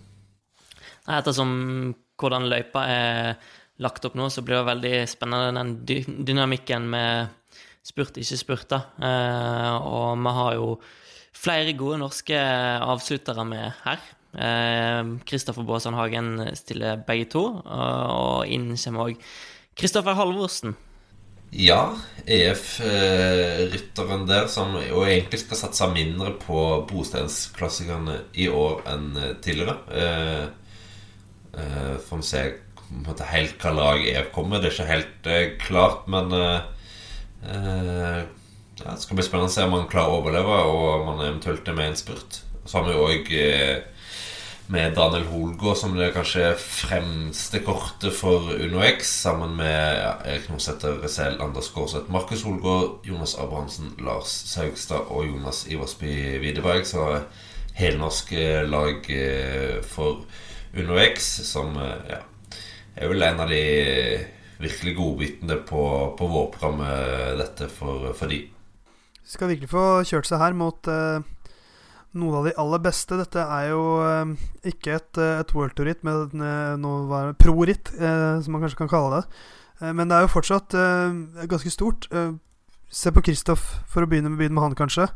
A: Ettersom hvordan løypa er lagt opp nå, så blir det veldig spennende den dy dynamikken med spurt, ikke spurta. Eh, og vi har jo flere gode norske avsluttere med her. Kristoffer eh, Baasand Hagen stiller begge to, og inn kommer òg Kristoffer Halvorsen.
C: Ja, EF-rytteren der, som jo egentlig skal satse mindre på bostedsklassikerne i år enn eh, tidligere. Eh, eh, får vi se helt hva lag EF kommer. Det er ikke helt eh, klart, men eh, ja, Det skal bli spennende å se om han klarer å overleve, og om han eventuelt er med i en spurt. Så har vi òg med Daniel Holgaard som det kanskje fremste kortet for UnoX, sammen med ja, Erik Norsæter, Resel, Anders Gårdseth, Markus Holgaard, Jonas Abrahamsen, Lars Saugstad og Jonas Iversby Widerberg. Så helnorsk lag eh, for UnoX, som eh, ja, er vel en av de virkelig godbitene på, på vårprogrammet, dette for, for de.
B: Skal virkelig få kjørt seg her mot uh noen av de aller beste. Dette er jo eh, ikke et, eh, et World Tour-ritt, men eh, noe pro-ritt, eh, som man kanskje kan kalle det. Eh, men det er jo fortsatt eh, ganske stort. se på Kristoff, for å begynne med, begynne med han, kanskje.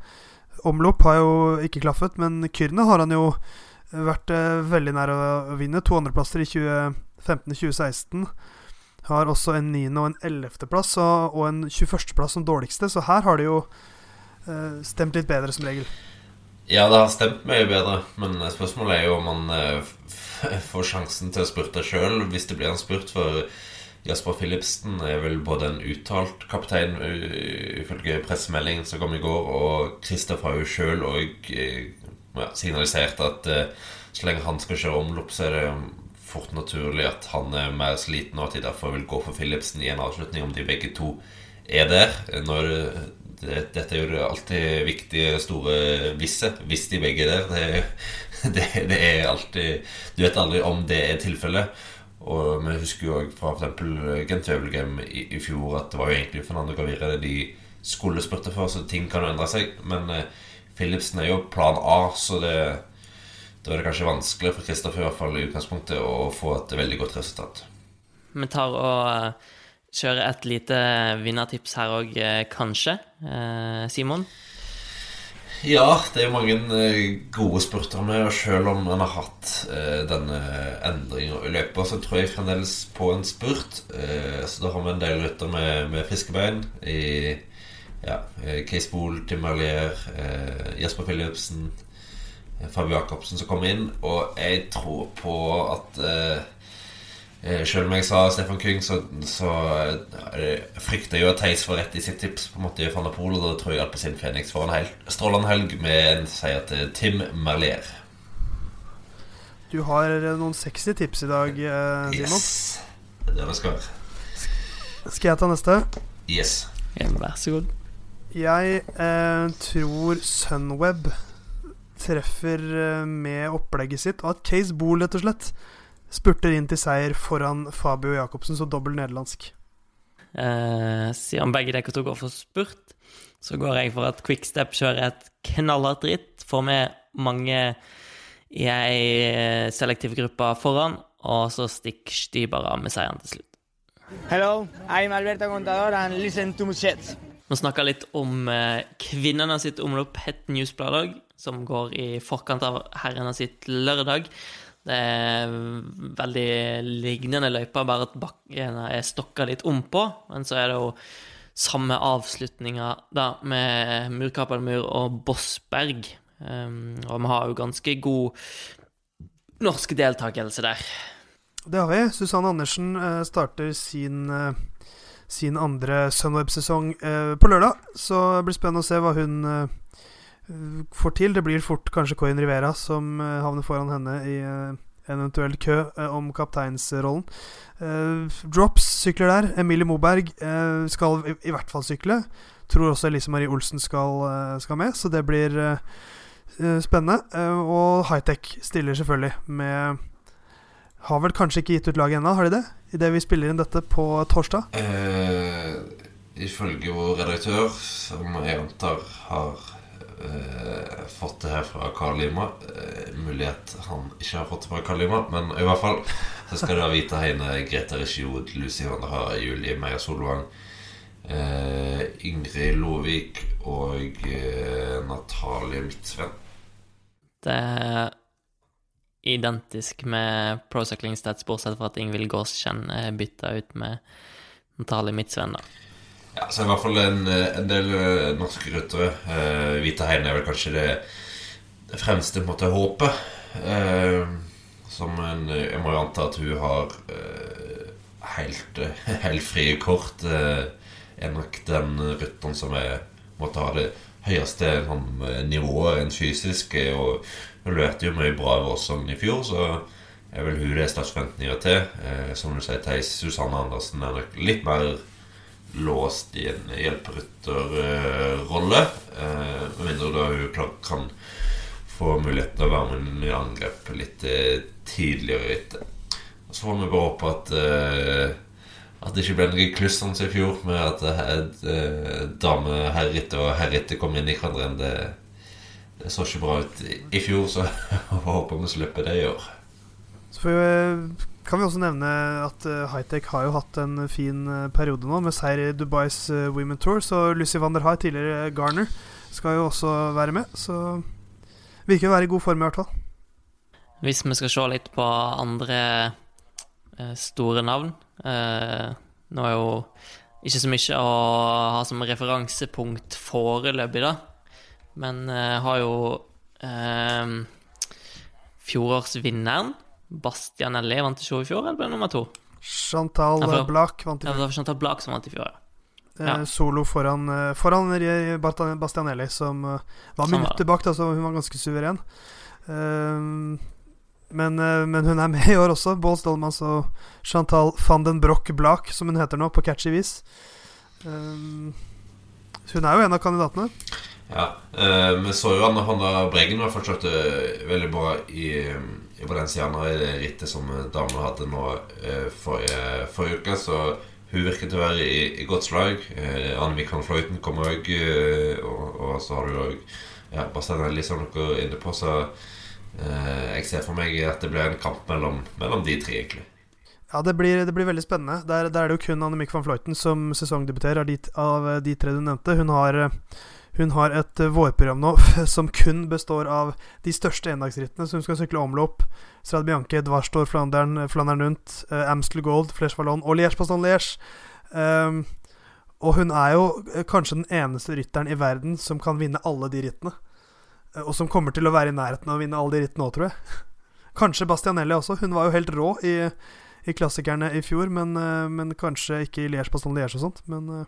B: Omlopp har jo ikke klaffet, men Kyrne har han jo vært veldig nær å vinne. To andreplasser i 2015-2016. Har også en niende- og en ellevteplass og, og en 21.-plass som dårligste, så her har de jo stemt litt bedre, som regel.
C: Ja, det har stemt mye bedre, men spørsmålet er jo om han eh, får sjansen til å spurte sjøl hvis det blir en spurt. For Jasper Philipsen er vel både en uttalt kaptein ifølge pressemeldingen som kom i går, og Kristoff har jo sjøl òg eh, signalisert at uh, så lenge han skal kjøre omlopp, så er det fort naturlig at han er mer sliten, og at de derfor vil gå for Philipsen i en avslutning, om de begge to er der. Når dette er jo alltid viktige, store visse. Hvis de begge er der. Det, det, det, er alltid Du vet aldri om det er tilfellet. Og vi husker jo fra f.eks. Gent Wevelgem i, i, fjor at det var jo egentlig Fernando Gavire de skulle spurte for, så ting kan jo endre seg. Men eh, Philipsen er jo plan A, så det da er det kanskje vanskelig for Kristoffer i hvert fall i utgangspunktet å få et veldig godt resultat.
A: Vi tar og kjøre et lite vinnertips her òg, eh, kanskje. Eh, Simon?
C: Ja, det er jo mange eh, gode spurter med, og selv om man har hatt denne endringa i løpet, så tror jeg fremdeles på en spurt. Så da har vi en del rytter med, med fiskebein i ja, Case Bool, Tim Merlier, eh, Jesper Philipsen, Fabio Jacobsen som kom inn. Og jeg tror på at selv om jeg sa Stefan Kyng, så, så eh, frykter jeg jo at Theis får rett i sitt tips på en måte i Van og da tror jeg Alpezin Phoenix får en hel, strålende helg med en seier til Tim Merlier.
B: Du har eh, noen sexy tips i dag, Simon.
C: Yes. Det er det det skal være.
B: Skal jeg ta neste?
C: Yes.
A: Ja, vær så god.
B: Jeg eh, tror Sunweb treffer med opplegget sitt, og at Case Bool, rett og slett, spurter inn til seier foran Fabio Jacobsen, så dobbel nederlandsk.
A: Eh, siden begge dere to går for spurt, så går jeg for at Quickstep kjører et knallhardt ritt. Får med mange i ei selektiv gruppe foran, og så stikker Styber av med seieren til slutt.
D: Hello, I'm Alberto Contador and listen to Muschet.
A: Vi snakka litt om eh, kvinnene sitt omlopp, Het Newsbladet, som går i forkant av herrene sitt lørdag. Det er veldig lignende løyper, bare at bakkene er stokka litt ompå. Men så er det jo samme avslutninga da, med Murkapelmur og Bossberg. Um, og vi har jo ganske god norsk deltakelse der.
B: Det har vi. Susanne Andersen uh, starter sin, uh, sin andre Sunweb-sesong uh, på lørdag. Så det blir spennende å se hva hun får til. Det blir fort kanskje Coin Rivera som uh, havner foran henne i uh, en eventuell kø uh, om kapteinsrollen. Drops sykler der. Emilie Moberg skal i, hvert fall sykle. Tror også Elise Marie Olsen skal, skal med, så det blir spennende. og Hightech stiller selvfølgelig med Har vel kanskje ikke gitt ut laget ennå, har de det? Idet vi spiller inn dette på torsdag?
C: ifølge vår redaktør, som jeg antar har eh, fått det her fra Karl Lima. Eh, mulighet han ikke har fått det fra Karl Lima, men i hvert fall så skal dere Vita Heine, Greta Regiod, Lucy Vandra, Julie Meyer Solvang, eh, Ingrid Lovik og eh, Natalie Midtsven.
A: Det er identisk med Pro Cycling Stats, bortsett fra at Ingvild Gårdskjenn er bytta ut med Natalie Midtsven. da
C: ja, så i hvert fall en, en del uh, norske ryttere. Eh, Vita Heine er vel kanskje det, det fremste på en måte håpet. Eh, som en, Jeg må jo anta at hun har eh, helt, helt frie kort. er nok den rytteren som er, måtte ha det høyeste sånn, nivået rent fysisk. Og hun leverte jo mye bra over Sogn i fjor, så er vel hun det er størst forventninger til. som du sier, Theis Susanne Andersen er nok litt mer låst i en hjelperytterrolle. Eh, med mindre da hun kan få muligheten til å være med i angrep litt eh, tidligere etter. Så får vi bare håpe at eh, at det ikke ble noe kluss som i fjor, med at et, dame, herrritter og herrritter kom inn i hverandre. Det, det så ikke bra ut i fjor, så håper vi slipper det i år.
B: Så får vi kan vi også nevne at uh, Hightech har jo hatt en fin uh, periode nå, med seier i Dubais uh, Women Tour. Så Lucy van der Hai, tidligere Garner, skal jo også være med. Så virker å være i god form, i hvert fall.
A: Hvis vi skal se litt på andre store navn Nå er jo ikke så mye å ha som referansepunkt foreløpig, da. Men har jo fjorårsvinneren Bastianelli vant i show i fjor, eller ble det nummer to?
B: Chantal ja, Black vant i fjor.
A: Ja, det var Chantal Black som vant i fjor, ja.
B: Eh, ja. Solo foran, eh, foran Bastianelli, som uh, var minutter bak, da, så hun var ganske suveren. Uh, men, uh, men, hun er med i år også. Bål Stolmans og Chantal van den Broch Black, som hun heter nå, på catchy vis. hun er jo en av kandidatene.
C: Ja. vi så jo at Hanna Breggen var fortsatt veldig bra i i Valenciana i det rittet som damene hadde nå eh, forrige, forrige, uke. Så hun virket å være i, i godt slag. Eh, Anne van Fløyten kommer òg, eh, og, og, så har du òg ja, Bastianelli som dere er inne på. Så eh, jeg ser for meg at det blir en kamp mellom, mellom de tre, egentlig.
B: Ja, det blir, det blir veldig spennende. Der, der, er det jo kun Annemik van Fløyten som sesongdebuterer av de, av de tre du nevnte. Hun har hun har et uh, vårprogram nå som kun består av de største endagsrittene. Så hun skal sykle omlopp. Strad Bianche, Dvarstor, Flandern, Flandern Rundt, eh, Amstel Gold, Flesh Vallon og Liège Paston Liège. Um, og hun er jo kanskje den eneste rytteren i verden som kan vinne alle de rittene. Og som kommer til å være i nærheten av å vinne alle de rittene òg, tror jeg. Kanskje Bastianelli også. Hun var jo helt rå i, i klassikerne i fjor, men, men kanskje ikke i Liège Paston Liège og sånt. Men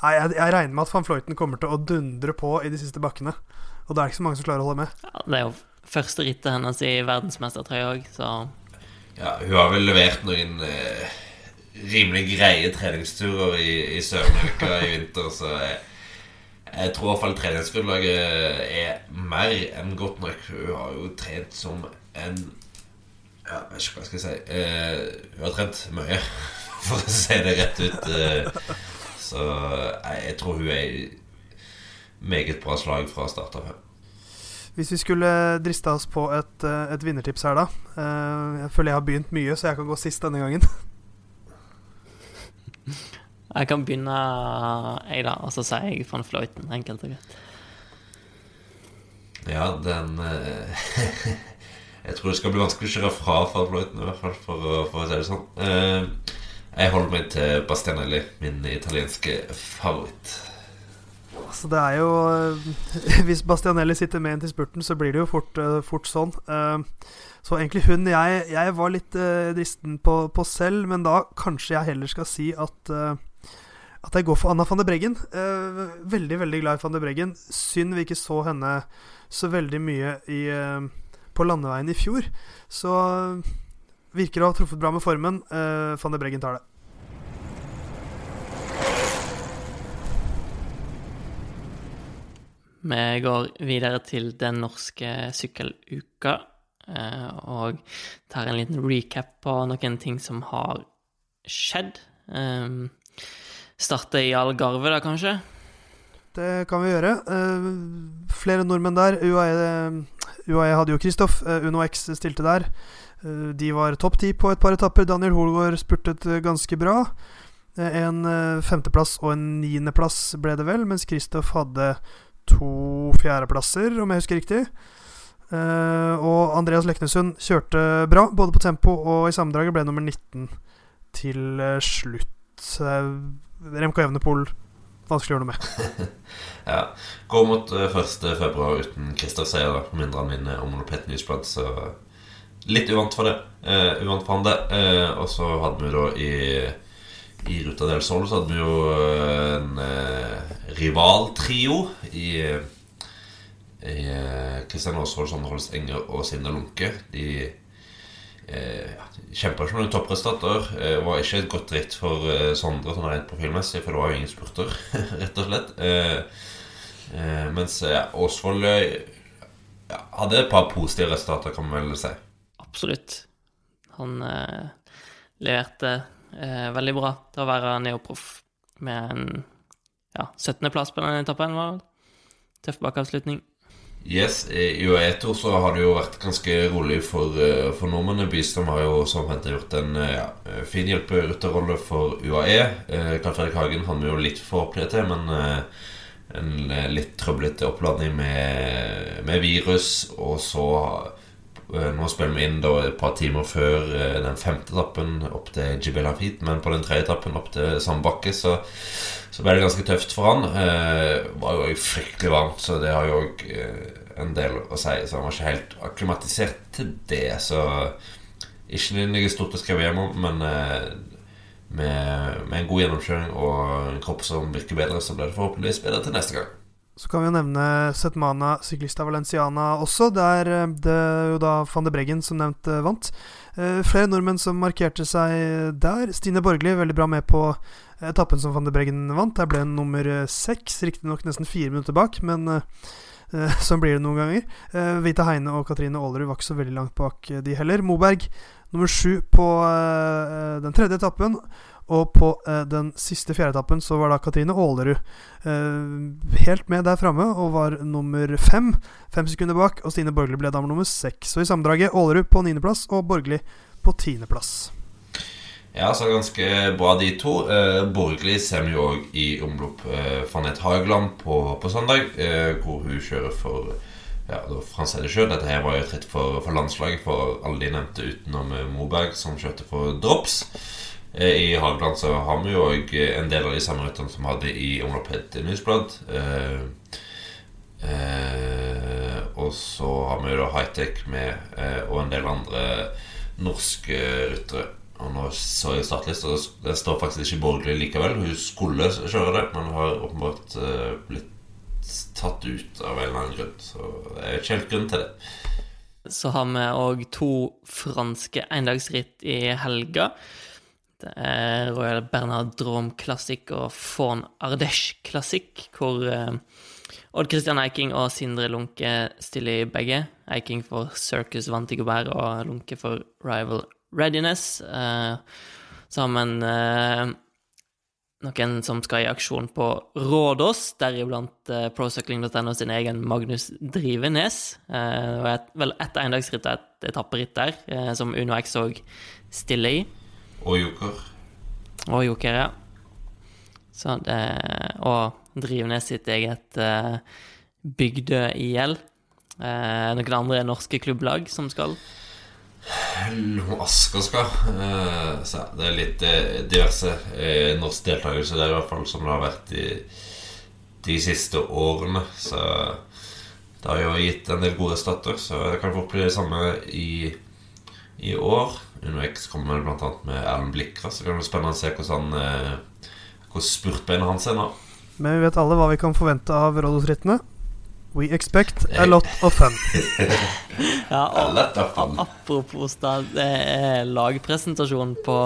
B: Nei, jeg, jeg, regner med at van Fløyten kommer til å dundre på i de siste bakkene. Og det er ikke så mange som klarer å holde med.
A: Ja, det er jo første rittet hennes i verdensmestertrøya òg, så
C: Ja, hun har vel levert noen eh, rimelig greie treningsturer i, i Sør-Amerika i vinter, så jeg, jeg tror i hvert fall treningsgrunnlaget er mer enn godt nok. Hun har jo trent som en Ja, jeg vet ikke hva jeg skal si. Eh, hun har trent mye, for å si det rett ut. Eh, så jeg tror hun er i meget bra slag fra start av.
B: Hvis vi skulle driste oss på et, eh, et vinnertips her, da. Eh, jeg føler jeg har begynt mye, så jeg kan gå sist denne gangen.
A: Jeg kan begynne, jeg, da. Og så sier jeg van Fløyten. Enkelt og greit.
C: Ja, den eh, Jeg tror det skal bli vanskelig å kjøre fra van Fløyten, i hvert fall, for, for å si det sånn. Jeg holder meg til Bastianelli, min italienske favoritt.
B: Altså det er jo Hvis Bastianelli sitter med inn til spurten, så blir det jo fort, uh, fort sånn. Uh, så egentlig hun jeg, jeg var litt dristen på, på, selv, men da kanskje jeg heller skal si at At jeg går for Anna van de Breggen. veldig, veldig glad i van de Breggen. Synd vi ikke så henne så veldig mye i, på landeveien i fjor. Så Virker å ha truffet bra med formen. Uh, Van de Breggen tar det.
A: Vi går videre til den norske sykkeluka uh, og tar en liten recap på noen ting som har skjedd. Um, starte i Algarve, da, kanskje?
B: Det kan vi gjøre. Uh, flere nordmenn der. UAE, UAE hadde jo Kristoff. Uh, Uno X stilte der. Eh, de var topp ti på et par etapper. Daniel Holgaard spurtet eh, ganske bra. Eh, en femteplass og en niendeplass ble det vel, mens Kristoff hadde to fjerdeplasser, om jeg husker riktig. og Andreas Leknesund kjørte bra, både på tempo og i sammendraget. Ble nummer 19 til slutt. Remco Evnepol vanskelig å gjøre noe med.
C: ja. Går mot 1. februar uten Kristoff seier, da. Mindre han vinner om Monopet Newsblad, så Litt uvant for det. Uh, uvant for han det. Uh, og så hadde vi da i i Ruta del Sol så hadde vi jo eh, en uh, rivaltrio i, Kristian Aasvold, Sondre Holst Enger og Sinde Lunke. De eh, kjempa ikke noen toppresultater. Eh, var ikke et godt ritt for eh, Sondre sånn rent profilmessig, for det var jo ingen spurter, rett og slett. Eh, eh, mens Aasvold ja, hadde et par positive resultater, kan man vel si
A: absolutt. Han eh, leverte eh, veldig bra til å være neoproff med en ja, 17.-plass på den etappen. var Tøff bakavslutning.
C: Yes, I UAE-to så har det jo vært ganske rolig for, eh, for nordmennene. Bystrom har jo som hentet gjort en eh, ja, fin hjelperytterrolle for UAE. Eh, Karl Fredrik Hagen hadde jo litt forhåpninger til, men eh, en litt trøblete oppladning med, med virus. Og så nå spiller vi inn da et par timer før eh, den femte etappen opp til Jibel Hafid. Men på den tredje etappen opp til samme bakke så, så, ble det ganske tøft for han. Det var jo fryktelig varmt, så det har jo òg eh, en del å si. Så han var ikke helt akklimatisert til det. Så ikke noe stort å skrive hjem om, men eh, med, med, en god gjennomkjøring og en kropp som virker bedre, så blir det forhåpentligvis bedre til neste gang.
B: Så kan vi jo nevne Setmana Cyclista Valenciana også, der eh, det jo da van de Breggen som nevnt eh, vant. Eh, flere nordmenn som markerte seg der. Stine Borgli veldig bra med på etappen som van de Breggen vant. Der ble hun nummer seks, riktignok nesten fire minutter bak, men sånn blir det noen ganger. Vita Heine og Katrine Aalerud var ikke så veldig langt bak de heller. Moberg nummer sju på den tredje etappen. Og på eh, den siste fjerdeetappen så var da Katrine Aalerud eh, helt med der framme og var nummer fem. Fem sekunder bak, og Stine Borgli ble damer nummer seks. Så i sammendraget Aalerud på niendeplass og Borgli på tiendeplass.
C: Ja, så ganske bra, de to. Eh, Borgli ser vi jo òg i omlopp eh, Nett Hageland på, på søndag, eh, hvor hun kjører for ja, da Frans Edde sjøl. Dette her var jo et ritt for, for, landslaget for alle de nevnte utenom eh, Moberg, som kjørte for Drops. Eh, I Hageland så har vi jo òg en del av de samme rytterne som hadde i het Newsblad. Eh, eh, og så har vi jo da Hightech med, eh, og en del andre norske ryttere. Og nå så jeg startlista, det står faktisk ikke Borgli likevel. Hun skulle kjøre det, men har åpenbart uh, blitt tatt ut av en eller annen grunn. Så det er ikke helt grunn til det.
A: Så har vi òg to franske endagsritt i helga. Er Royal Bernard Drôme Classic og Faun Ardèche Classic, hvor eh, Odd Christian Eiking og Sindre Lunke stiller i begge. Eiking for Circus Vantigobert og Lunke for Rival Readiness. Eh, sammen uh, noen som skal i aksjon på Rådås, deriblant eh, procycling.no sin egen Magnus Drivenes. Eh, og et, vel ett endagsritt og et etapperitt der, eh, som Uno X òg stiller i.
C: Og Joker.
A: Og Joker, ja. Så det, og Drivenes sitt eget uh, Bygdø IL. Uh, noen andre norske klubblag som skal?
C: Asker skal. Uh, så det er litt uh, diverse uh, norsk deltakelse der, i hvert fall, som det har vært i de siste årene. Så det har jo gitt en del gode statter, så det kan fort bli det samme i, i år. UnoX kommer bl.a. med Erlend Blikra, så kan det bli spennende å se hvordan, hvordan spurtbeinet hans er nå.
B: Men vi vet alle hva vi kan forvente av Rådhusrittene. We expect a lot of fun.
A: ja, og apropos da, det er lagpresentasjon på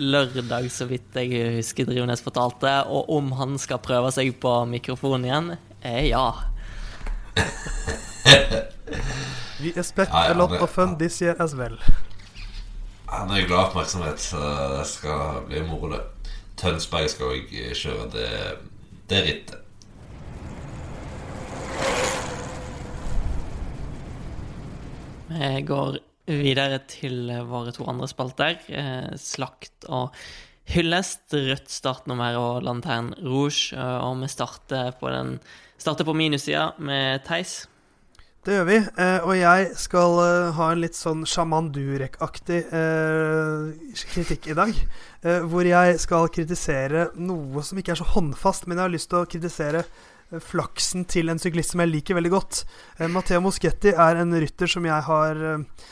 A: lørdag, så vidt jeg husker Drivnes fortalte. Og om han skal prøve seg på mikrofonen igjen, er ja.
B: We expect ja, ja, a lot of fun this year as well.
C: Han er glad oppmerksomhet, så det skal bli moro. Tønsberg skal òg kjøre det, det rittet.
A: Vi går videre til våre to andre spalter. Eh, slakt og hyllest, rødt startnummer og Lantern Rouge. Eh, og vi starter på, den, starter på minussida med Theis.
B: Det gjør vi. Eh, og jeg skal ha en litt sånn sjaman Durek-aktig kritikk i dag. hvor jeg skal kritisere noe som ikke er så håndfast, men jeg har lyst til å kritisere flaksen til en syklist som jeg liker veldig godt. Eh, Matteo Moschetti er en rytter som jeg har eh,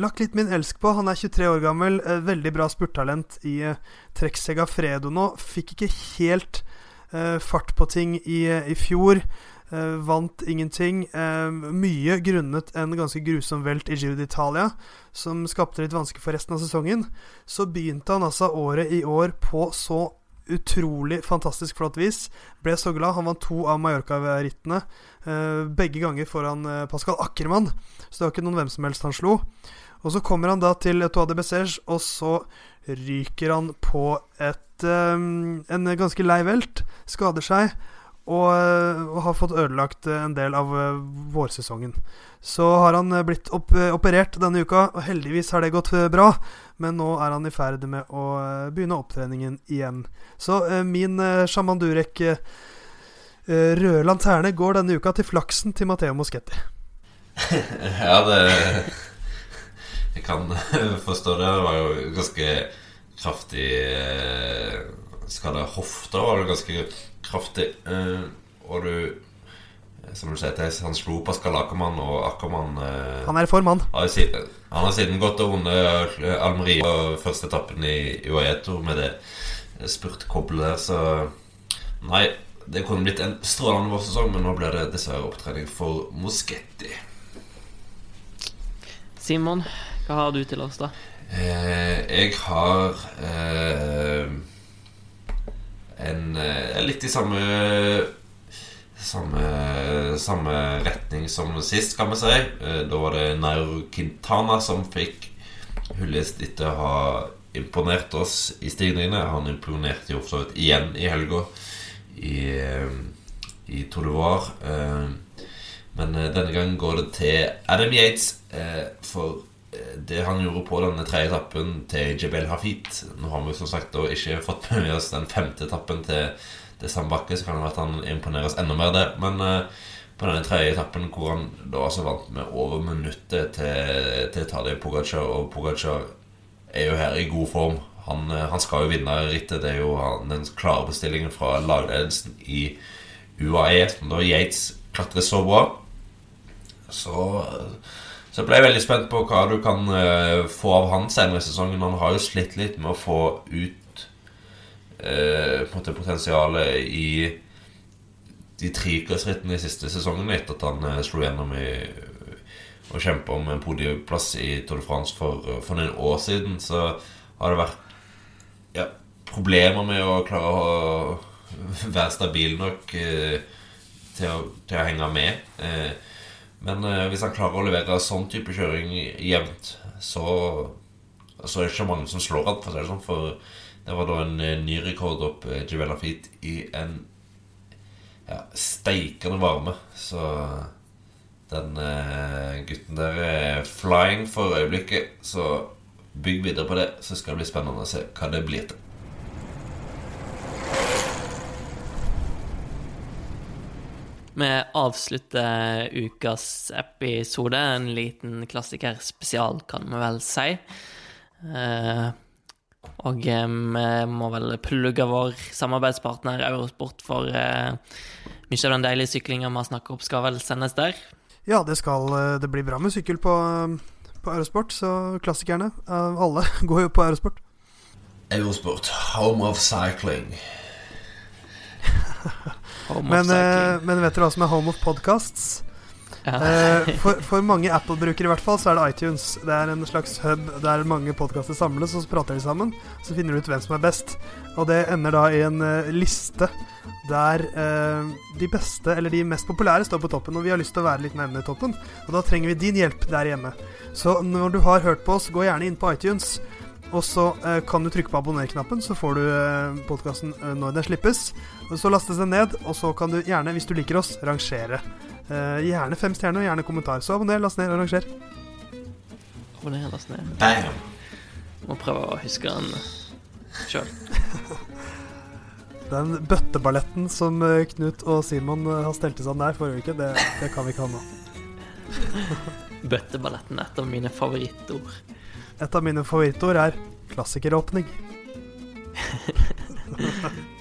B: lagt litt min elsk på. Han er 23 år gammel, eh, veldig bra spurttalent i Trek Segafredo nå. Fikk ikke helt fart på ting i, i fjor. Uh, vant ingenting. Uh, mye grunnet en ganske grusom velt i Giro d'Italia, som skapte litt vansker for resten av sesongen. Så begynte han altså året i år på så utrolig fantastisk flott vis. Ble så glad. Han vant to av Mallorca-rittene. Uh, begge ganger foran Pascal Ackermann. Så det var ikke noen hvem som helst han slo. Og så kommer han da til Tour de Bessège, og så ryker han på et en ganske lei velt. Skader seg. Og, og, har fått ødelagt en del av uh, vårsesongen. Så har han blitt operert denne uka, og heldigvis har det gått bra. Men nå er han i ferd med å begynne opptreningen igjen. Så min Shaman Durek røde lanterne går denne uka til flaksen til Matheo Moschetti.
C: ja, det Jeg kan forstå det. Det var jo ganske kraftig Skada hofta var det ganske kraftig. Og du som du sier, han slo Pascal Ackermann, og Ackermann
B: eh, Han er formann. han.
C: Har siden, han har siden gått og vunnet eh, Almerie på første etappen i Uaeto med det spurtkoblet der, så Nei, det kunne blitt en strålende vårsesong, men nå blir det dessverre opptrening for Moschetti.
A: Simon, hva har du til oss, da?
C: Eh, jeg har eh, en eh, litt i samme samme, samme, retning som sist, kan vi si. Eh, da var det Nairo Quintana som fikk hyllest etter å ha imponert oss i stigningene. Han imponerte jo for så vidt igjen i helga i, eh, i Tour men denne gangen går det til Adam Yates. For det han gjorde på denne tredje etappen til Jebel Hafid Nå har vi som sagt ikke fått med oss den femte etappen til, til Sandbakke, så kan det være at han imponeres enda mer der. Men uh, på denne tredje etappen hvor han da altså vant med over minuttet til, til Tadej Pogacar, og Pogacar er jo her i god form. Han, uh, han skal jo vinne rittet. Det er jo den klare bestillingen fra lagledelsen i UAE, som da Yates klatrer så bra. Så uh, så jeg ble veldig spent på hva du kan uh, få av han senere i sesongen. Han har jo slitt litt med å få ut uh, potensialet i de trikørsrittene i siste sesongen etter at han uh, slo gjennom i og kjempe om en podieplass i Tour de France for, for noen år siden, så har det vært ja, problemer med å klare å være stabil nok til å, til, å, henge med. Men eh, hvis han klarer å levere sånn type kjøring jevnt, så, så er det ikke mange som slår han, for det sånn. For det var da en eh, ny rekord opp eh, Feet i en ja, steikende varme. Så den eh, gutten der er flying for øyeblikket. Så bygg videre på det, så skal det bli spennende å se hva det blir til.
A: Vi avslutter ukas episode. En liten klassiker spesial, kan vi vel si. Eh, og eh, vi må vel plugge vår samarbeidspartner Eurosport for eh, mye av den deilige syklinga vi har snakket opp, skal vel sendes der.
B: Ja, det skal Det blir bra med sykkel på, på Eurosport, så klassikerne Alle går jo på Eurosport.
C: Eurosport, home of cycling.
B: Men, uh, men, vet dere hva som er home of podcasts? Ja. uh, for, for, mange Apple-brukere i hvert fall så er det iTunes. Det er en slags hub der mange podkaster samles, og så prater de sammen. Så finner du ut hvem som er best. Og det ender da i en uh, liste der de beste, eller de mest populære, står på toppen. Og vi har lyst til å være litt nærmere toppen, og da trenger vi din hjelp der hjemme. Så når du har hørt på oss, gå gjerne inn på iTunes. Og så eh, kan du trykke på abonner-knappen, så får du eh, podkasten eh, når den slippes. Så lastes den ned, og så kan du gjerne, hvis du liker oss, rangere. Eh, gjerne fem stjerner og gjerne kommentar. Så abonner, last ned og ranger.
A: Abonner, last ned.
C: Bam!
A: Må prøve å huske den sjøl.
B: den bøtteballetten som Knut og Simon har stelt i stand der forrige uke, det, det kan vi ikke ha nå.
A: Bøtteballetten er et av mine favorittord.
B: Et av mine favorittord er klassikeråpning.